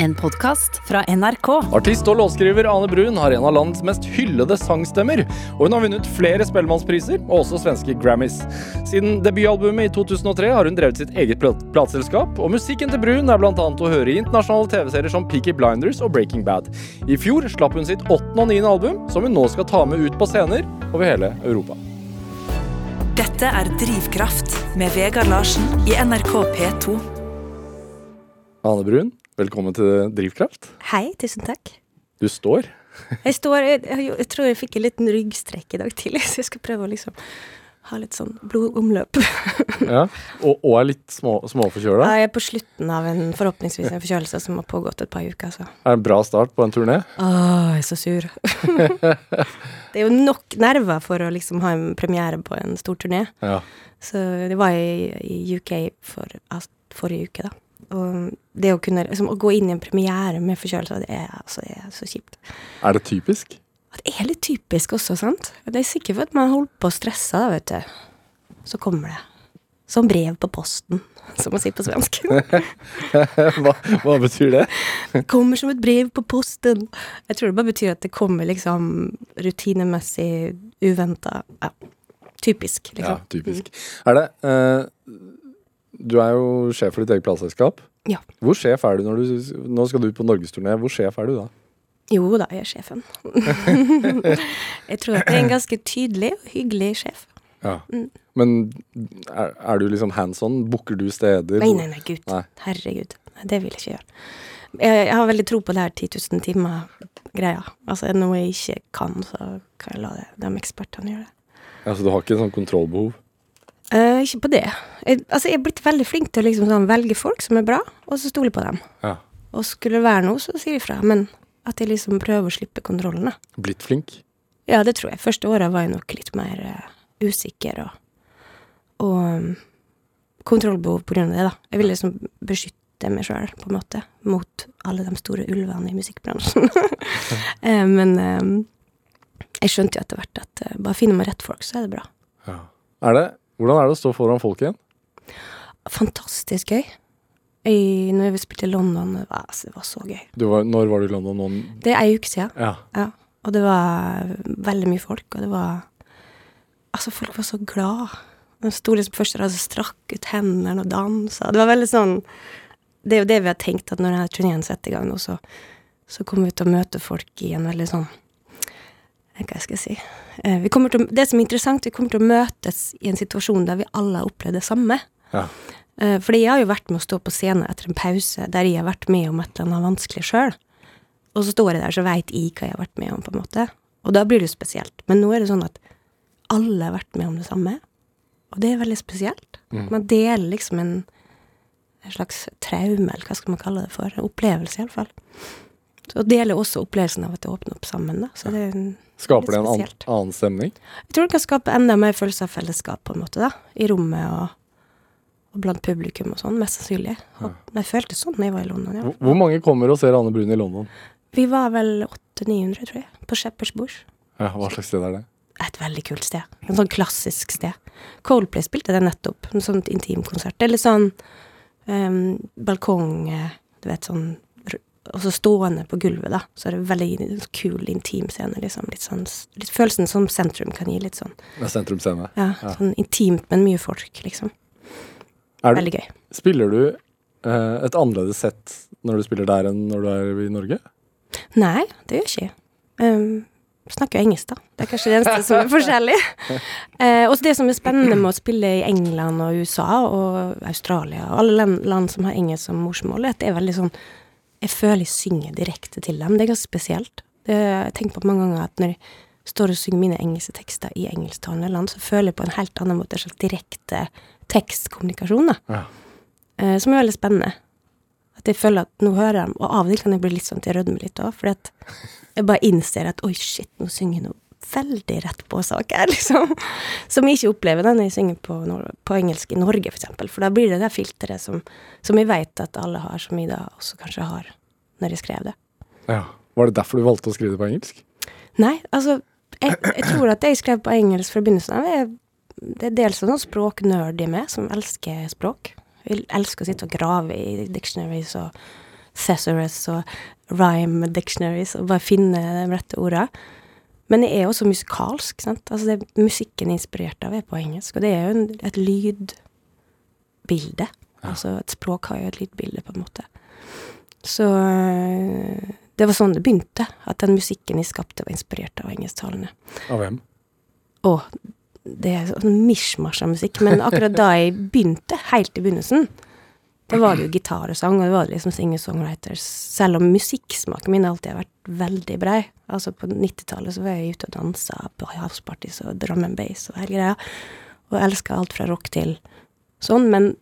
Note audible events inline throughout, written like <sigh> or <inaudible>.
En podkast fra NRK. Artist og låtskriver Ane Brun har en av landets mest hyllede sangstemmer. Og hun har vunnet flere Spellemannspriser, og også svenske Grammys. Siden debutalbumet i 2003 har hun drevet sitt eget plat- plateselskap, og musikken til Brun er bl.a. å høre i internasjonale TV-serier som Peaky Blinders og Breaking Bad. I fjor slapp hun sitt åttende og niende album, som hun nå skal ta med ut på scener over hele Europa. Dette er Drivkraft med Vegard Larsen i NRK P2. Ane Brun, velkommen til Drivkraft. Hei, tusen takk. Du står. Jeg står Jeg, jeg, tror jeg fikk en liten ryggstrekk i dag tidlig, <laughs> så jeg skal prøve å liksom ha litt sånn blodomløp. <laughs> Ja. Og, og er litt små, småforkjøla. Jeg er på slutten av en forhåpentligvis en forkjølelse som har pågått et par uker, så Er en bra start på en turné. Åh, jeg er så sur. <laughs> det er jo nok nerver for å liksom ha en premiere på en stor turné. Ja. Så det var i, i UK for, forrige uke, da. Og det å kunne liksom, å gå inn i en premiere med forkjølelse, det er, altså, det er så kjipt. Er det typisk? Det er litt typisk også, sant? Det er sikkert for at man holder på å stresse, da, vet du. Så kommer det. Som brev på posten, <laughs> som man sier på svensk. <laughs> hva, hva betyr det? Kommer som et brev på posten. Jeg tror det bare betyr at det kommer liksom rutinemessig uventa. Ja. Typisk, liksom. Ja, typisk. Er det eh, Du er jo sjef for ditt eget plateselskap. Ja. Hvor sjef er du når du Nå skal du ut på norgesturné. Hvor sjef er du da? Jo da, jeg er sjefen. <laughs> jeg tror at jeg er en ganske tydelig og hyggelig sjef. Ja. Mm. Men er, er du liksom hands on? Booker du steder? Nei, nei, nei, gud. Nei. Herregud. Det vil jeg ikke gjøre. Jeg, jeg har veldig tro på det her 10 000 timer-greia. Altså, er det noe jeg ikke kan, så kan jeg la det, de ekspertene gjøre det. Altså, du har ikke sånn kontrollbehov? Eh, ikke på det. Jeg, altså, jeg er blitt veldig flink til å liksom sånn velge folk som er bra, og så stole på dem. Ja. Og skulle det være noe, så sier jeg ifra. Men at jeg liksom prøver å slippe kontrollen, da. Blitt flink? Ja, det tror jeg. Første året var jeg nok litt mer uh, usikker og, og um, kontrollbehov på grunn av det, da. Jeg ville liksom beskytte meg sjøl, på en måte, mot alle de store ulvene i musikkbransjen. <laughs> Eh, men um, jeg skjønte jo etter hvert at bare finner man rett folk, så er det bra. Ja. Er det, hvordan er det å stå foran folk igjen? Fantastisk gøy. I, når vi spilte i London, det var, altså, det var så gøy. Var, når var du i London? Noen, Det er ei uke siden. ja. Ja, og det var veldig mye folk, og det var Altså, folk var så glad. De sto liksom først og hadde strakk ut hendene og dansa. Det var veldig sånn Det er jo det vi har tenkt, at når denne turneen setter i gang nå, så, så kommer vi til å møte folk i en veldig sånn Hva skal jeg si eh, vi til Det som er interessant, vi kommer til å møtes i en situasjon der vi alle har opplevd det samme. ja. Eh, Fordi jeg har jo vært med å stå på scenen etter en pause der jeg har vært med om et eller annet vanskelig sjøl. Og så står jeg der, så veit jeg hva jeg har vært med om, på en måte. Og da blir det jo spesielt. Men nå er det sånn at alle har vært med om det samme. Og det er veldig spesielt. Man deler liksom en, en slags traume, eller hva skal man kalle det for. En opplevelse, iallfall. Så deler også opplevelsen av at det åpner opp sammen, da. Så det er Skaper det en annen, annen stemning? jeg tror det kan skape enda mer følelse av fellesskap, på en måte, da. I rommet og, og blant publikum og sånn, mest sannsynlig. Men jeg følte sånn da jeg var i London, ja. Hvor, mange kommer og ser Anne Brun i London? Vi var vel 800-900, tror jeg, på Shepherd's Bush. Ja, hva slags sted er det? Et veldig kult sted. En sånn klassisk sted. Coldplay spilte det nettopp, en sånn intimkonsert. Det er litt sånn um, balkong, eh, du vet, sånn Og så stående på gulvet, da. Så er det veldig kul, intim scene, liksom. Litt sånn Litt følelsen som sentrum kan gi, litt sånn. Ja, er sentrumsscene. Ja, Ja. sånn intimt, men mye folk, liksom. Du, Veldig gøy. spiller du eh, et annerledes sett når du spiller der enn når du er i Norge? Nei, det gjør ikke jeg. Um, snakker engelsk, da. Det er kanskje det eneste som er <laughs> forskjellig. Eh, og det som er spennende med å spille i England og USA og Australia og alle land, land som har engelsk som morsmål, er at det er veldig sånn Jeg føler jeg synger direkte til dem. Det er ganske spesielt. Jeg tenker på mange ganger at når jeg står og synger mine engelske tekster i engelsktalende land, så føler jeg på en helt annen måte en slags direkte tekstkommunikasjon, da. Ja. Eh, som er veldig spennende. At jeg føler at nå hører jeg dem, og av og til kan jeg bli litt sånn til jeg rødmer litt òg, fordi at jeg bare innser at oi, shit, nå synger jeg noe veldig rett på sak her, <laughs> liksom. Som jeg ikke opplever da når jeg synger på, på engelsk i Norge, for eksempel. For da blir det det filteret som, som jeg vet at alle har, som jeg da også kanskje har når jeg skrev det. Ja. Var det derfor du valgte å skrive det på engelsk? Nei, altså, jeg, jeg tror at det jeg skrev på engelsk fra begynnelsen av, er det er dels noen språknerd i meg, som elsker språk. Jeg elsker å sitte og grave i dictionaries og thesaurus og rhyme dictionaries og bare finne de rette orda. Men det er også musikalsk, sant. Altså det musikken er inspirert av er på engelsk, og det er jo en, et lydbilde. Altså et språk har jo et lydbilde, på en måte. Så øh, det var sånn det begynte, at den musikken jeg skapte, var inspirert av engelsktalene. Av hvem? Og det er sånn mishmasha av musikk, men akkurat da jeg begynte, helt i begynnelsen, da var det jo gitar og sang, og det var liksom singer-songwriters. Selv om musikksmaken min alltid har vært veldig brei. Altså på 90-tallet så var jeg ute og dansa på houseparties og drum and bass og hele greia, og elska alt fra rock til sånn, men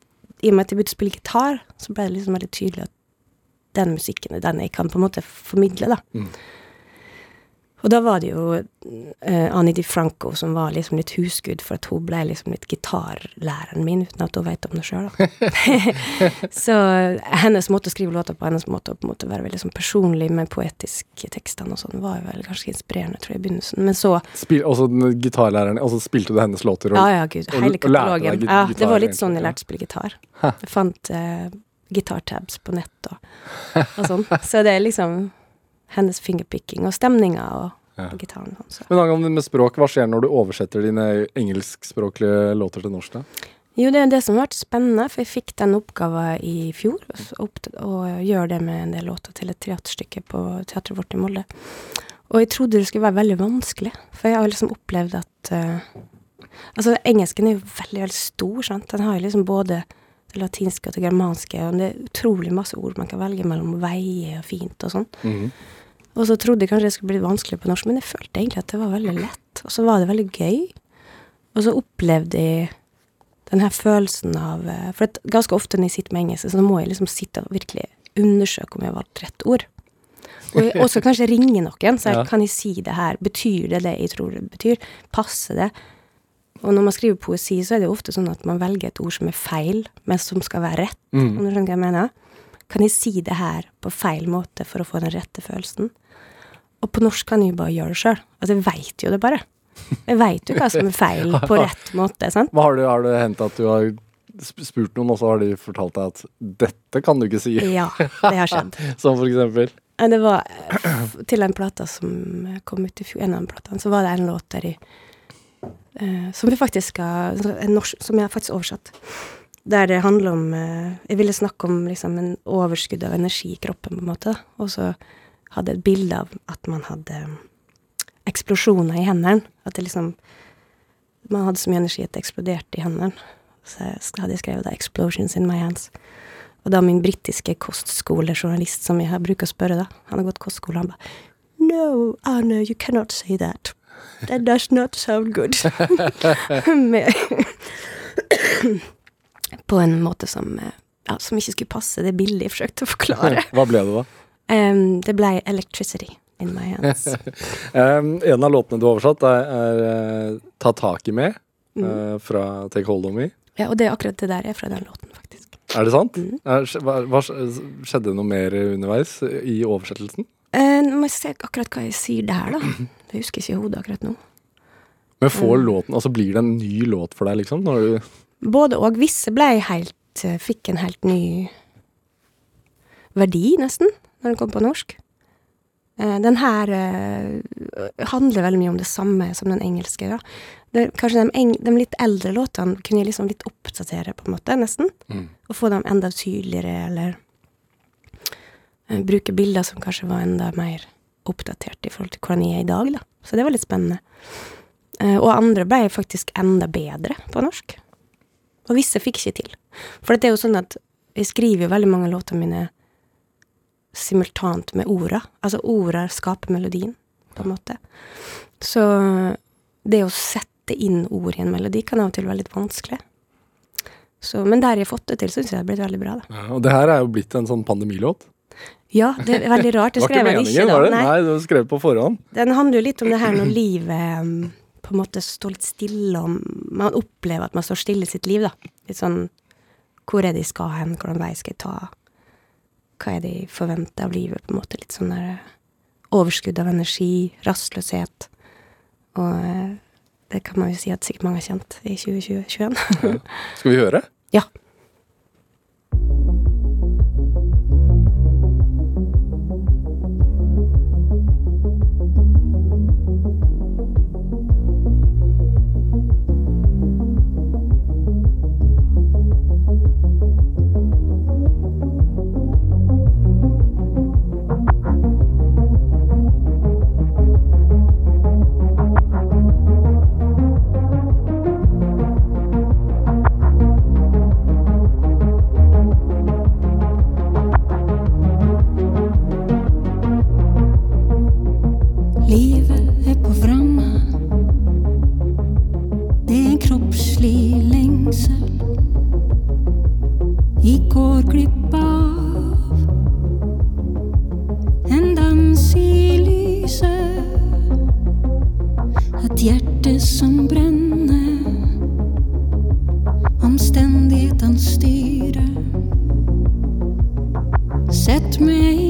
i og med at jeg begynte å spille gitar, så ble det liksom veldig tydelig at den musikken er den jeg kan på en måte formidle, da. Mm. Og da var det jo eh, Annie DiFranco som var liksom litt husgud, for at hun ble liksom litt gitarlæreren min, uten at hun vet om det sjøl, da. <laughs> så hennes måte å skrive låter på, hennes måte å på en måte være veldig sånn personlig med poetiske tekstene og sånn, var jo vel ganske inspirerende, tror jeg, i begynnelsen. Men så Spil, også den gitarlæreren, og så spilte du hennes låter? Og, Ja, ja, gud. og- Hele og lærte deg katalogen. Ja, det var litt sånn jeg lærte å spille gitar. Jeg fant eh, gitartabs på nett og, og sånn. Så det er liksom hennes fingerpicking og stemninga og, Ja. gitaren. så. Men angående med språk, hva skjer når du oversetter dine engelskspråklige låter til norsk? da? Jo, det er det som har vært spennende, for jeg fikk den oppgaven i fjor, å gjøre det med en del låter til et teaterstykke på teatret vårt i Molde. Og jeg trodde det skulle være veldig vanskelig, for jeg har liksom opplevd at uh, Altså, engelsken er jo veldig, veldig stor, sant. Den har jo liksom både latinske og det germanske, og det er utrolig masse ord man kan velge mellom veie og fint og sånn. Mhm. Og så trodde jeg kanskje det skulle bli vanskelig på norsk, men jeg følte egentlig at det var veldig lett. Og så var det veldig gøy. Og så opplevde jeg den her følelsen av eh, For ganske ofte når jeg sitter med engelsk, så må jeg liksom sitte og virkelig undersøke om jeg har valgt rett ord. Og også kanskje ringe noen, så jeg, <laughs> Ja. kan jeg si det her? Betyr det det jeg tror det betyr? Passer det? Og når man skriver poesi, så er det jo ofte sånn at man velger et ord som er feil, men som skal være rett. Mm. Om du skjønner hva jeg mener? Kan jeg si det her på feil måte for å få den rette følelsen? Og på norsk kan jeg jo bare gjøre det sjøl. Altså, jeg veit jo det bare. Jeg veit jo hva som er feil <laughs> på rett måte, sant? Hva har, du, har det hendt at du har spurt noen, og så har de fortalt deg at 'dette kan du ikke si'? Ja, det har skjedd. <laughs> Som for eksempel? Eh, Det var eh, til en plate som kom ut i fjor, en av platene, så var det en låt der i eh, Som vi faktisk har, norsk, Som jeg faktisk oversatt. Der det handler om eh, Jeg ville snakke om liksom en overskudd av energi i kroppen, på en måte. Og så hadde jeg et bilde av at man hadde eksplosjoner i hendene. At det liksom Man hadde så mye energi at det eksploderte i hendene. Så hadde jeg skrevet da 'Explosions in my hands'. Og da min britiske kostskolejournalist som jeg bruker å spørre, da, han har gått kostskole, han bare No, Arne, you cannot say that. That does not sound good. <laughs> <coughs> På en måte som, eh, ja, som ikke skulle passe det bildet jeg forsøkte å forklare. <laughs> Hva ble det, da? Um, det ble 'Electricity in my hands'. <laughs> Um, en av låtene du har oversatt, er, er eh, 'Ta tak i meg' Mm. uh, fra 'Take Hold On Me'. Ja, og det er akkurat det der er fra den låten, faktisk. Er det sant? Mm. Er, hva, hva, skjedde det noe mer underveis i oversettelsen? Uh, nå må jeg se akkurat hva jeg sier der, da. <clears throat> Det husker ikke i hodet akkurat nå. Men får Mm. låten, altså blir det en ny låt for deg, liksom? Både og. Visse ble helt eh, Fikk en helt ny verdi, nesten, når den kom på norsk. Eh, Den her eh, handler veldig mye om det samme som den engelske. Da. Det, kanskje de, eng, de litt eldre låtene kunne jeg liksom litt oppdatere, på en måte, nesten. Mm. Og få dem enda tydeligere, eller bruke bilder som kanskje var enda mer oppdatert i forhold til hvordan jeg er i dag, da. Så det var litt spennende. Eh, og andre ble faktisk enda bedre på norsk. Og visse fikk ikke til. For det er jo sånn at jeg skriver jo veldig mange låter mine simultant med orda. Altså orda skaper melodien, på en måte. Så det å sette inn ord i en melodi kan av og til være litt vanskelig. Så, men der jeg har fått det til, syns jeg det har blitt veldig bra, da. ja, og det her er jo blitt en sånn pandemilåt. Ja, det er veldig rart. Det skrev jeg ikke, da. Nei. Nei, det var skrevet på forhånd. Den handler jo litt om det her når livet um, på en måte står litt stille, og man opplever at man står stille i sitt liv, da. Litt sånn Hvor er det jeg skal hen? Hvordan vei skal jeg ta? Hva er det jeg forventer av livet? På en måte litt sånn der eh, overskudd av energi, rastløshet. Og eh, det kan man jo si at sikkert mange har kjent i 2021. Skal vi høre? <laughs> Ja. Igor Kripov en dans lyser. Ett hjärte som bränner omständigheten styrer. Sätt mig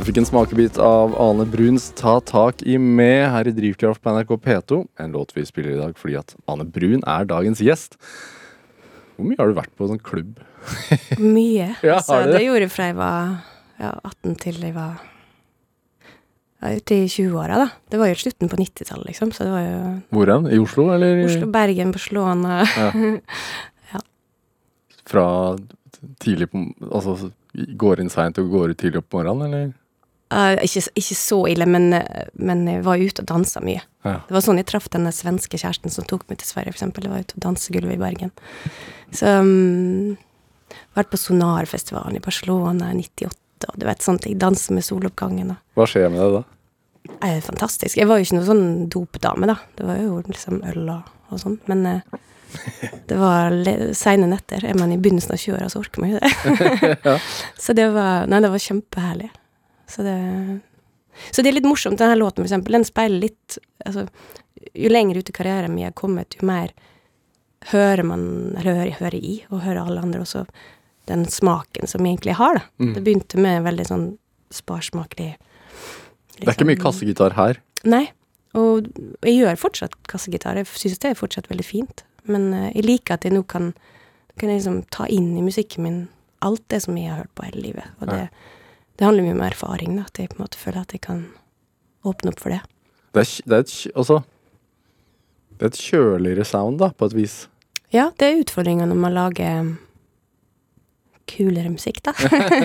du fikk en smakebit av Ane Bruns 'Ta tak i med' her i Drivkraft på NRK P2. En låt vi spiller i dag fordi at Ane Brun er dagens gjest. Hvor mye har du vært på sånn klubb? <laughs> Mye. Ja, altså, det? det gjorde jeg fra jeg var ja, 18 til jeg var ja, ute i 20-åra, da. Det var jo slutten på 90-tallet, liksom, så det var jo Hvor hen? I Oslo, eller? Oslo, Bergen, Barcelona Ja. <laughs> Fra tidlig på Altså går inn seint og går ut tidlig opp på morgenen, eller? Eh, ikke, ikke så ille, men, eh, men jeg var ute og dansa mye. Ja. Det var sånn jeg traff denne svenske kjæresten som tok meg til Sverige, eksempel. Jeg var ute og dansegulvet i Bergen. Så um, Vært på Sonarfestivalen i Barcelona i 98, og du vet sånt. Jeg danser med soloppgangen og Hva skjer med deg da? Er fantastisk. Jeg var jo ikke noen sånn dopdame, da. Det var jo liksom øl og, og sånn. Men eh, <laughs> det var seine netter. Er man i begynnelsen av 20-åra, så orker man jo det. <laughs> <laughs> Så det var Nei, det var kjempeherlig. Så det Så det er litt morsomt, denne låten, for eksempel. Den speiler litt Altså, jo lenger ut i karrieren min jeg har kommet, jo mer hører man Eller hører, hører i, og hører alle andre også, den smaken som jeg egentlig har, da. Mm. Det begynte med veldig sånn sparsmakelig Det er ikke mye liksom- kassegitar her. Nei. Og jeg gjør fortsatt kassegitar. Jeg syns det er fortsatt veldig fint. Men eh, jeg liker at jeg nå kan, kan jeg liksom ta inn i musikken min alt det som jeg har hørt på hele livet. Og det, det handler mye om erfaring, da. At jeg på en måte føler at jeg kan åpne opp for det. Det er, det er et Altså Det er et kjøligere sound, da, på et vis. Ja, det er utfordringa når man lager kulere musikk, da.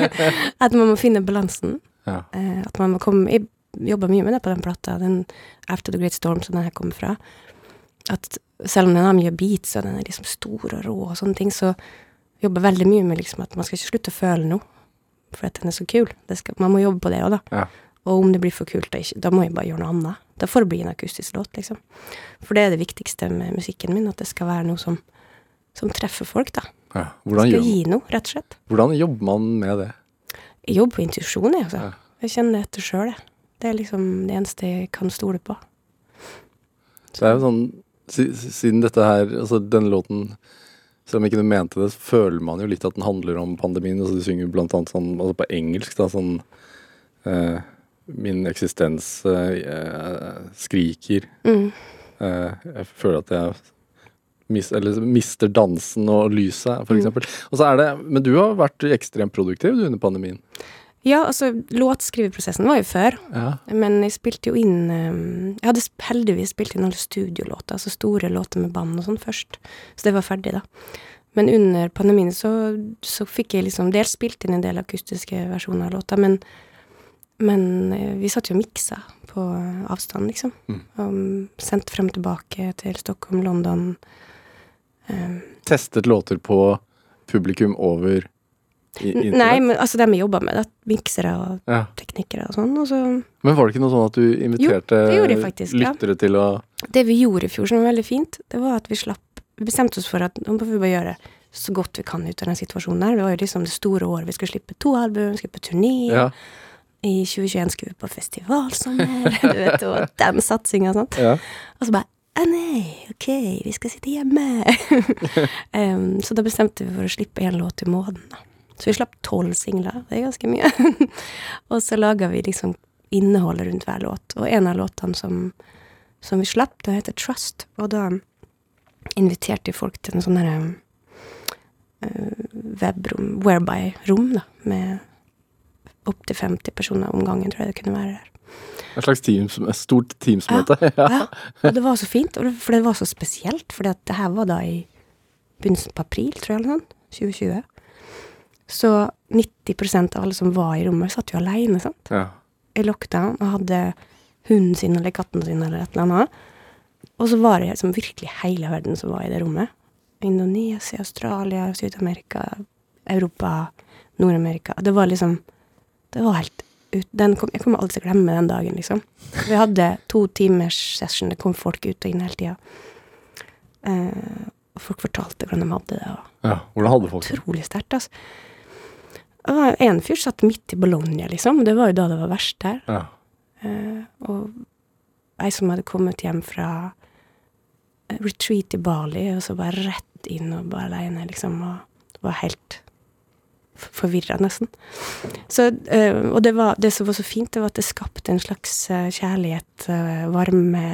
<laughs> at man må finne balansen. Ja. Eh, at man må komme Jeg jobba mye med det på den plata, den After the Great Storm som den her kommer fra. At selv om den har mye beats, og den er liksom stor og rå og sånne ting, så jobber veldig mye med liksom at man skal ikke slutte å føle noe. For at den er så kul. Det skal, man må jobbe på det òg, da. Ja. Og om det blir for kult, da, ikke, da må jeg bare gjøre noe annet. Da får det bli en akustisk låt, liksom. For det er det viktigste med musikken min, at det skal være noe som, som treffer folk, da. Ja. Hvordan, Skal gi noe, rett og slett. hvordan jobber man med det? Jeg jobber på intuisjon, jeg, altså. Ja. Jeg kjenner etter sjøl, jeg. Det er liksom det eneste jeg kan stole på. Så. Det er jo sånn si- si- Siden dette her Altså denne låten Selv om ikke du mente det, så føler man jo litt at den handler om pandemien. Altså Du synger blant annet sånn altså på engelsk, da, sånn eh, Min eksistens eh, skriker. Mm. Eh, jeg føler at jeg mis, eller mister dansen og lyset, for Mm. eksempel. Og så er det Men du har vært ekstremt produktiv du, under pandemien. Ja, altså, låtskriveprosessen var jo før, Ja. men jeg spilte jo inn eh, Jeg hadde heldigvis spilt inn alle studiolåter, altså store låter med band og sånn først, så det var ferdig, da. Men under pandemien så, så fikk jeg liksom dels spilt inn en del akustiske versjoner av låta, men, men eh, vi satt jo og miksa på avstand, liksom. Mm. Og sendte frem og tilbake til Stockholm, London. Um, Testet låter på publikum over i? Nei, men altså dem jeg jobba med, da. Miksere og Ja. teknikere og sånn. Og så Men var det ikke noe sånn at du inviterte jeg faktisk, ja. til å Det vi gjorde i fjor som var veldig fint, det var at vi slapp Vi bestemte oss for at nå må vi bare gjøre så godt vi kan ut av den situasjonen der. Det var jo liksom det store året. Vi skulle slippe to album, vi skulle på turné. Ja. I 2021 skulle vi på festivalsommer, <laughs> du vet, og den satsinga og sånt. ja. Og så bare Å nei, ok, vi skal sitte hjemme. <laughs> um, så da bestemte vi for å slippe én låt i måneden, da. Så vi slapp tolv singler. Det er ganske mye. <laughs> og så laga vi liksom innholdet rundt hver låt. Og en av låtene som, som vi slapp, den heter Trust. Og da inviterte vi folk til en sånn herre uh, webrom, whereby-rom, da, med opptil 50 personer om gangen, tror jeg det kunne være der. Et slags teams, et stort Teams-møte. <laughs> Ja. Ja, og det var så fint, for det var så spesielt, for det her var da i begynnelsen på april, tror jeg, eller sånn, 2020. Så 90% av alle som var i rommet, satt jo alene, sant, Ja. i lockdown, og hadde hunden sin eller katten sin eller et eller annet. Og så var det liksom virkelig hele verden som var i det rommet. Indonesia, Australia, Syd-Amerika, Europa, Nord-Amerika. Det var liksom Det var helt ut, den kom, Jeg kommer aldri til å glemme den dagen, liksom. Vi hadde to timers session, det kom folk ut og inn hele tida. Eh, og folk fortalte hvordan de hadde det. og ja. Hvordan hadde folk det? Utrolig sterkt, altså. Det var En fyr satt midt i Bologna, liksom. Det var jo da det var verst der. Ja. Uh, og ei som hadde kommet hjem fra eh, retreat i Bali, og så bare rett inn og bare aleine, liksom. Og var helt forvirra, nesten. Så, uh, og det, var, det som var så fint, det var at det skapte en slags kjærlighet, uh, varme,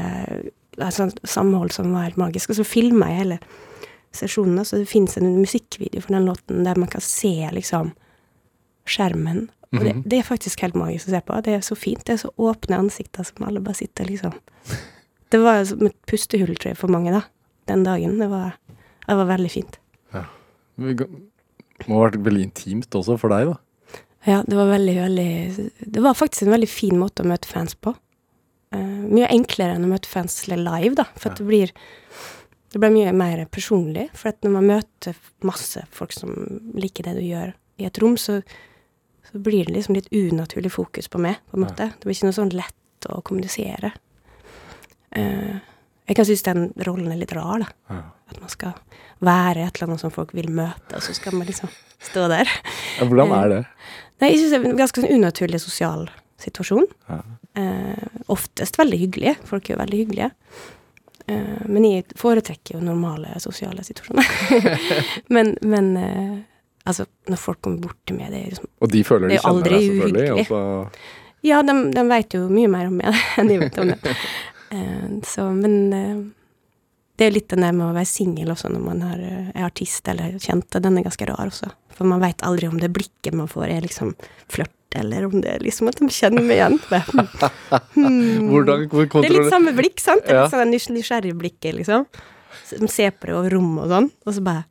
altså, samhold som var helt magisk. Og så filma jeg hele sesjonen, så det fins en musikkvideo for den låten der man kan se liksom skjermen. Og det, Mhm. det er faktisk helt magisk å se på. Det er så fint. Det er så åpne ansikter som alle bare sitter liksom <laughs> Det var som et pustehull, tror jeg, for mange, da. Den dagen. Det var, det var veldig fint. Ja. Det må ha vært veldig intimt også for deg, da. Ja, det var veldig, veldig Det var faktisk en veldig fin måte å møte fans på. Uh, mye enklere enn å møte fans live, da. For at det blir Det ble mye mer personlig. For når man møter masse folk som liker det du gjør i et rom, så, så blir det liksom litt unaturlig fokus på meg, på en måte. Det blir ikke noe sånn lett å kommunisere. Uh, jeg kan synes den rollen er litt rar, da. Ja. At man skal være et eller annet som folk vil møte, og så skal man liksom stå der. Ja, hvordan er det? Nei, jeg synes det er en ganske sånn unaturlig sosial situasjon. Ja. Eh, oftest veldig hyggelige. Folk er jo veldig hyggelige. Uh, men jeg foretrekker jo normale sosiale situasjoner. <laughs> men men eh, altså, når folk kommer bort til meg, det er liksom Og de føler de er kjenner deg, selvfølgelig. Altså. Ja, de, de vet jo mye mer om meg <laughs> enn de vet om det. Eh, så, men eh, Det er litt det med å være singel også når man er, eh, er artist eller kjent. Den er ganske rar også. For man veit aldri om det blikket man får, er liksom flørt, eller om det er liksom at de kjenner meg igjen. <laughs> Hmm. Hvordan Det er litt samme blikk, sant? Det er litt sånn nysgjerrig blikket, liksom. Så De ser på det over rommet og sånn, og så bare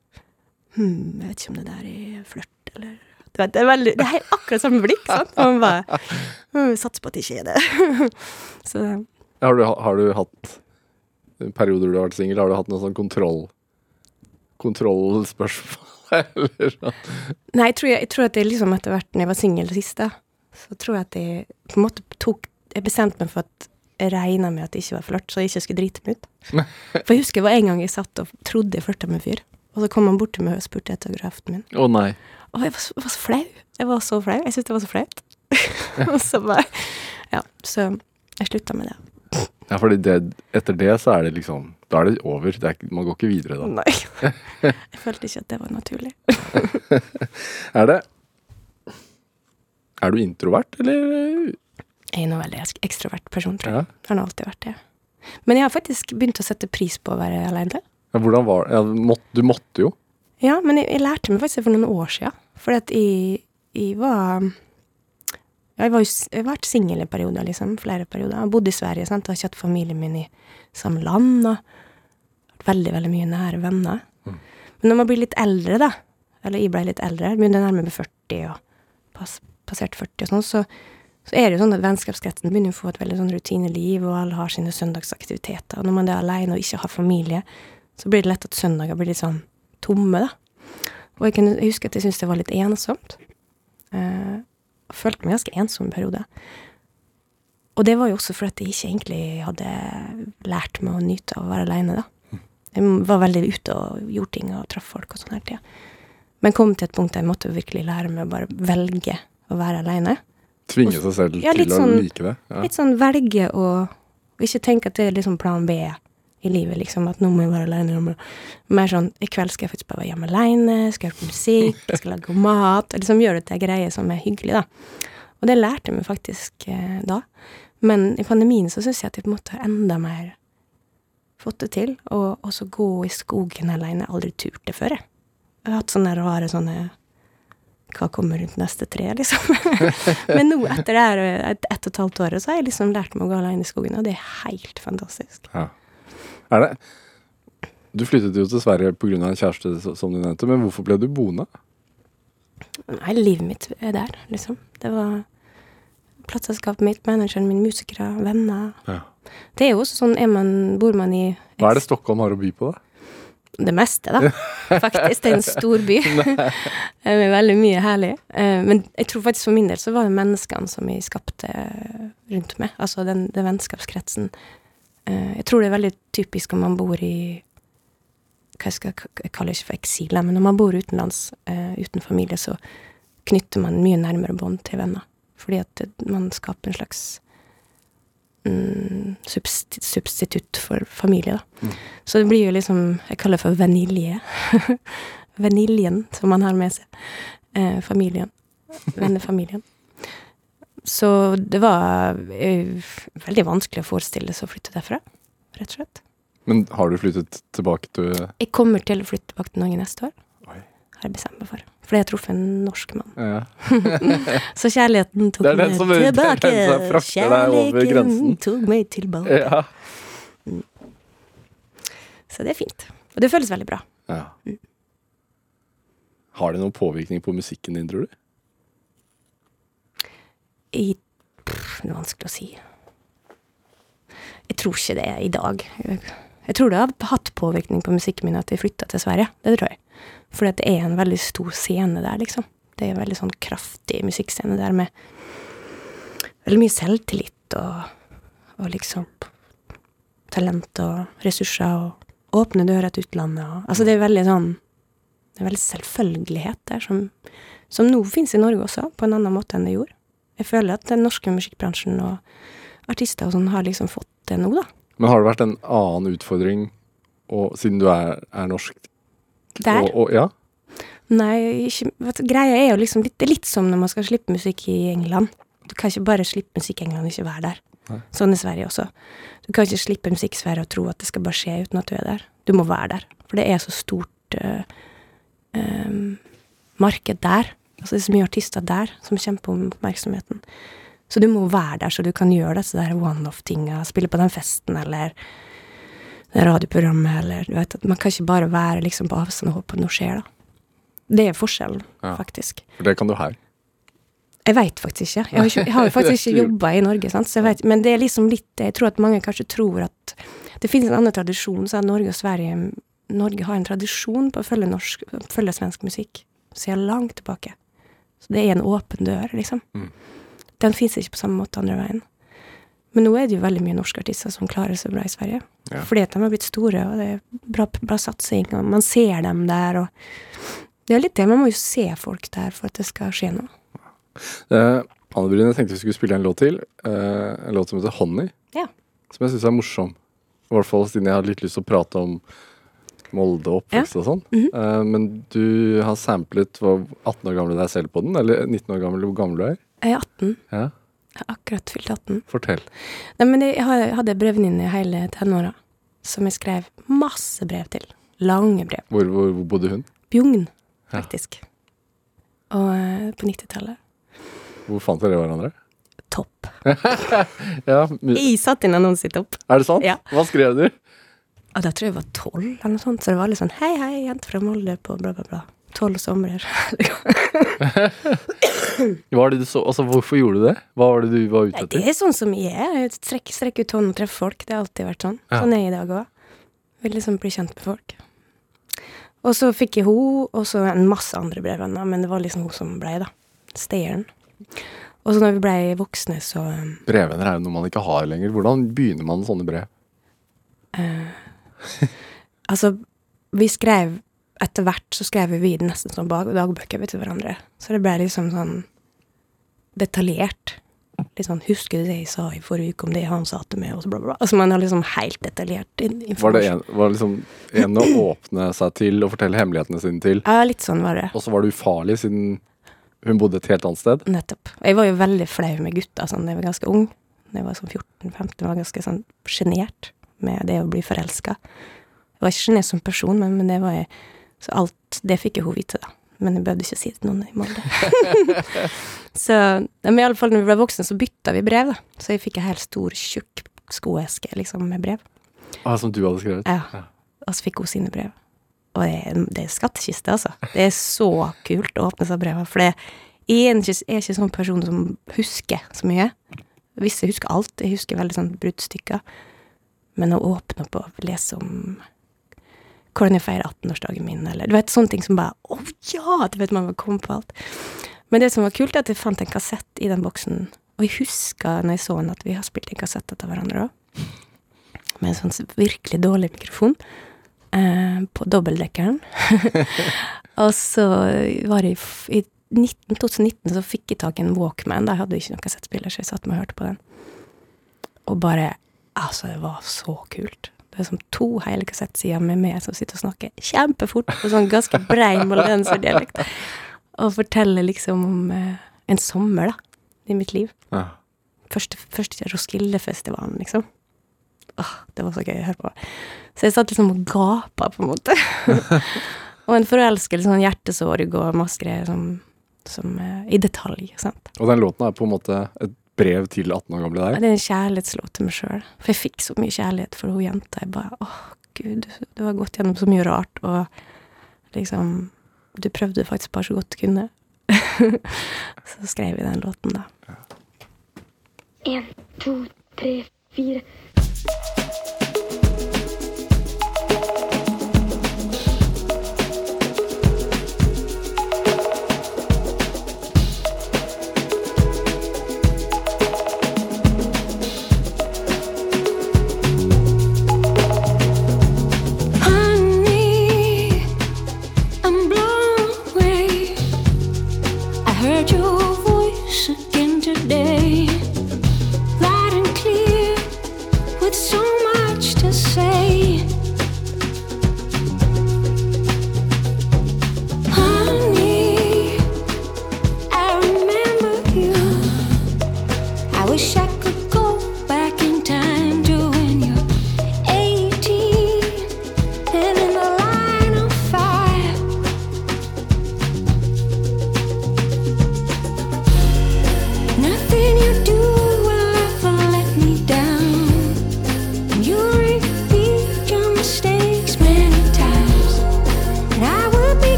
Hm, jeg vet ikke om det der er flørt, eller du vet, det, er veldig, det er akkurat samme blikk, sant? <laughs> Man bare hm, Satser på at det ikke er det. <laughs> så har, du, har du hatt perioder du har vært singel, har du hatt noe sånn kontroll kontrollspørsmål, <laughs> eller sånn? Nei, jeg tror, jeg, jeg tror at det liksom etter hvert når jeg var singel sist, da, så tror jeg at jeg på en måte tok Jeg bestemte meg for at jeg regna med at det ikke var flørt, så jeg ikke skulle drite meg ut. For jeg husker det var en gang jeg satt og trodde jeg flørta med en fyr, og så kom han bort til meg og spurte etter autografen min. Å nei. Og jeg var så, var så flau. Jeg var så flau. Jeg syntes det var så flaut. <laughs> og så bare Ja, så jeg slutta med det. Ja, fordi etter det så er det liksom Da er det over. Det er, man går ikke videre da. Nei. <laughs> jeg følte ikke at det var naturlig. <laughs> Er det Er du introvert, eller? Jeg er en veldig ekstrovert person, tror jeg. Ja. Har alltid vært det. Men jeg har faktisk begynt å sette pris på å være alene. Ja hvordan var det? Ja, måtte, du måtte jo. Ja, men jeg, jeg lærte meg faktisk det for noen år siden. Fordi at jeg, jeg var ja, jeg, var jeg har vært singel i perioder, liksom. Flere perioder. Jeg har bodd i Sverige, sant. og har ikke hatt familien min i samme land. Og vært veldig, veldig mye nære venner. Men når man blir litt eldre, da, eller jeg ble litt eldre, begynte nærmere med 40 og pass, passert 40 og sånn, så, så er det jo sånn at vennskapskretsen begynner å få et veldig sånn rutineliv, og alle har sine søndagsaktiviteter. Og når man er alene og ikke har familie, så blir det lett at søndager blir litt sånn tomme, da. Og jeg, kunne, huske at jeg syntes det var litt ensomt. Jeg følte meg ganske ensom en periode. Og det var jo også fordi jeg ikke egentlig hadde lært meg å nyte av å være aleine, da. Jeg var veldig ute og gjorde ting og traff folk og sånn hele tida. Men kom til et punkt der jeg måtte virkelig lære meg å bare velge å være aleine. Tvinge seg selv Ja, til til å sånn- like det. Ja. Litt sånn velge å ikke tenke at det er liksom plan B i livet, liksom. At nå må jeg være aleine. Mer sånn i kveld skal jeg faktisk bare være hjemme aleine, skal høre på musikk, <laughs> skal lage god mat. Og liksom gjøre det til greier greie som er hyggelig, da. Og det lærte jeg meg faktisk eh, da. Men i pandemien så syns jeg at jeg på en måte har enda mer fått det til. Og også gå i skogen aleine. Aldri turt det før, jeg. Jeg har hatt sånne rare sånne hva kommer rundt neste tre, liksom. <laughs> Men nå, etter det her et, et og et halvt året, så har jeg liksom lært meg å gå alene i skogen, og det er helt fantastisk. Ja. Er det Du flyttet jo til Sverige pga. en kjæreste, som du nevnte, men hvorfor ble du boende? Nei, livet mitt er der, liksom. Det var plateselskapet mitt, manageren min, musikere, venner. Ja. Det er jo også sånn, er man, bor man i Hva er det Stockholm har å by på, da? det meste, da. Faktisk. Det er en stor by. <laughs> <laughs> med veldig mye herlig. Eh, Men jeg tror faktisk for min del så var det menneskene som jeg skapte rundt meg. Altså den, den vennskapskretsen. Eh, Jeg tror det er veldig typisk om man bor i hva skal jeg kaller ikke for eksil, men når man bor utenlands eh, uten familie, så knytter man mye nærmere bånd til venner. Fordi at man skaper en slags mm, substitutt for familie, da. Så det blir jo liksom Jeg kaller det for vanilje. <laughs> Vaniljen som man har med seg. Eh, familien. <laughs> Vennefamilien. Så det var uh, veldig vanskelig å forestille seg å flytte derfra, rett og slett. Men har du flyttet tilbake til Jeg kommer til å flytte tilbake til Norge neste år. Oi. Har jeg bestemt meg for. Fordi jeg har truffet en norsk mann. ja. <laughs> Så kjærligheten tok meg som- tilbake. grensen. tok meg tilbake. ja. Så det er fint. Og det føles veldig bra. ja. Har det noen påvirkning på musikken din, tror du? I, pff, det er vanskelig å si. Jeg tror ikke det i dag. Jeg, tror det har hatt påvirkning på musikken min at jeg flytta til Sverige. Det tror jeg. Fordi det er en veldig stor scene der, liksom. Det er en veldig sånn kraftig musikkscene der med veldig mye selvtillit og, og liksom talent og ressurser og åpne dører til utlandet og Altså det er veldig sånn Det er veldig selvfølgelighet der som, som nå finnes i Norge også, på en annen måte enn det gjorde. Jeg føler at den norske musikkbransjen og artister og sånn har liksom fått det nå, da. Men har det vært en annen utfordring, og, siden du er, er norsk? Der. Og, og, ja? Nei, ikke, vet greia er jo liksom litt, det er litt som når man skal slippe musikk i England. Du kan ikke bare slippe musikk i England og ikke være der. Sånn i Sverige også. Du kan ikke slippe musikk i Sverige og tro at det skal bare skje uten at du er der. Du må være der. For det er så stort uh, um, marked der. Altså det er så mye artister der som kjemper om oppmerksomheten. Så du må være der, så du kan gjøre disse der one-off-tinga. Spille på den festen, eller det radioprogrammet, eller du vet at Man kan ikke bare være liksom på avstand og håpe at noe skjer, da. Det er forskjellen, Ja. faktisk. For det kan du her. Jeg veit faktisk ikke. Jeg har, ikke, jeg har jo faktisk ikke <laughs> jobba i Norge, sant? Så jeg vet, men det er liksom litt Jeg tror at mange kanskje tror at det finnes en annen tradisjon, så Norge og Sverige Norge har en tradisjon på å følge, norsk, følge svensk musikk siden langt tilbake. Så det er en åpen dør, liksom. Mm. Den fins ikke på samme måte andre veien. Men nå er det jo veldig mye norske artister som klarer seg bra i Sverige. Ja. Fordi at de har blitt store, og det er bra, bra satsing, og man ser dem der, og Det er litt det, man må jo se folk der for at det skal skje noe. Eh, Anne Brun, jeg tenkte vi skulle spille en låt til. Eh, en låt som heter 'Honey'. Ja. Som jeg syns er morsom. I hvert fall siden jeg har litt lyst til å prate om Molde og oppvekst og sånn. Mm -hmm. uh, men du har samplet var 18 år gammel deg selv på den? Eller 19 år gammel hvor gammel du er? Jeg er 18. Ja, Jeg har akkurat fylt 18. Fortell. Nei, men jeg hadde brevvenninne hele tenåra som jeg skrev masse brev til. Lange brev. Hvor, hvor, hvor bodde hun? Bjugn, Ja. faktisk. Og eh, på 90-tallet. Hvor fant dere hverandre? Topp. <laughs> Ja, Jeg satte inn annonse i Topp. Er det sant? Ja. Hva skrev du? Og da tror jeg jeg var tolv, eller noe sånt. Så det var litt sånn hei, hei, jente fra Molde på bla, bla, bla. Tolv somrer. Hva <laughs> det du så, altså, hvorfor gjorde du det? Hva var det du var ute Nei, det er sånn som jeg er. Strekk, strekk ut hånden og treffe folk. Det har alltid vært sånn. Ja. Sånn er jeg i dag òg. Vil liksom bli kjent med folk. Og så fikk jeg hun, og så en masse andre brevvenner, men det var liksom hun som ble, da. Stayeren. Og så når vi ble voksne, så um, Brevvenner er jo noe man ikke har lenger. Hvordan begynner man sånne brev? Altså, vi skrev Etter hvert så skrev vi nesten som dagbøker til hverandre. Så det ble liksom sånn detaljert. Litt sånn 'Husker du det jeg sa i forrige uke om det han sa til meg?' Og så bla, bla. Altså man har liksom helt detaljert informasjon. Var det en, var det liksom en å åpne seg til og fortelle hemmelighetene sine til, Ja, litt sånn var det. og så var det ufarlig siden hun bodde et helt annet sted? Nettopp. Og jeg var jo veldig flau med gutta sånn da jeg var ganske ung. Da jeg var sånn 14-15, var ganske sånn sjenert med det å bli forelska. Jeg var ikke sjenert som person, men, men det var jeg Så alt det fikk jo hun vite, da. Men jeg behøvde ikke si det til noen i Molde. <laughs> så Men i alle fall når vi ble voksne, så bytta vi brev, da. Så jeg fikk ei helt stor, tjukk skoeske liksom med brev. Ah, som du hadde skrevet? Ja. Og så fikk hun sine brev. Og det, er- det er skattkiste, altså. Det er så kult å åpne seg brev. For det, jeg er ikke, jeg er ikke sånn person som husker så mye. Hvis jeg husker alt, jeg husker veldig sånn bruddstykker. Men å åpne opp og lese om hvordan jeg feirer 18-årsdagen min, eller du vet, sånne ting som bare Å ja! Du vet, man kom på alt. Men det som var kult, er at jeg fant en kassett i den boksen. Og jeg husker når jeg så den, at vi har spilt en kassett etter hverandre òg. Med en sånn virkelig dårlig mikrofon. Eh, på dobbeltdekkeren. <laughs> og så var det i, i 19, 2019 så fikk jeg tak i en Walkman. Da hadde jeg ikke noen kassettspiller, så jeg satt meg og hørte på den. Og bare Altså, det var så kult. Det er som to hele kassettsider med meg som sitter og snakker kjempefort på sånn ganske brei moldenserdialekt. Og forteller liksom om eh, en sommer, da, i mitt liv. Ja. Første, første Roskildefestivalen, liksom. Åh, det var så gøy å høre på. Så jeg satt liksom og gapa, på en måte. <laughs> og en forelskelse, sånn hjertesorg og masse greier som, som eh, I detalj, sant. Og den låten er på en måte et brev til 18 år gamle Ja, deg? Det er en kjærlighetslåt til meg sjøl. For jeg fikk så mye kjærlighet for hun jenta. Jeg bare åh, gud, du, har gått gjennom så mye rart, og liksom Du prøvde faktisk bare så godt du kunne. <laughs> så skrev vi den låten, da. En, to, tre, fire.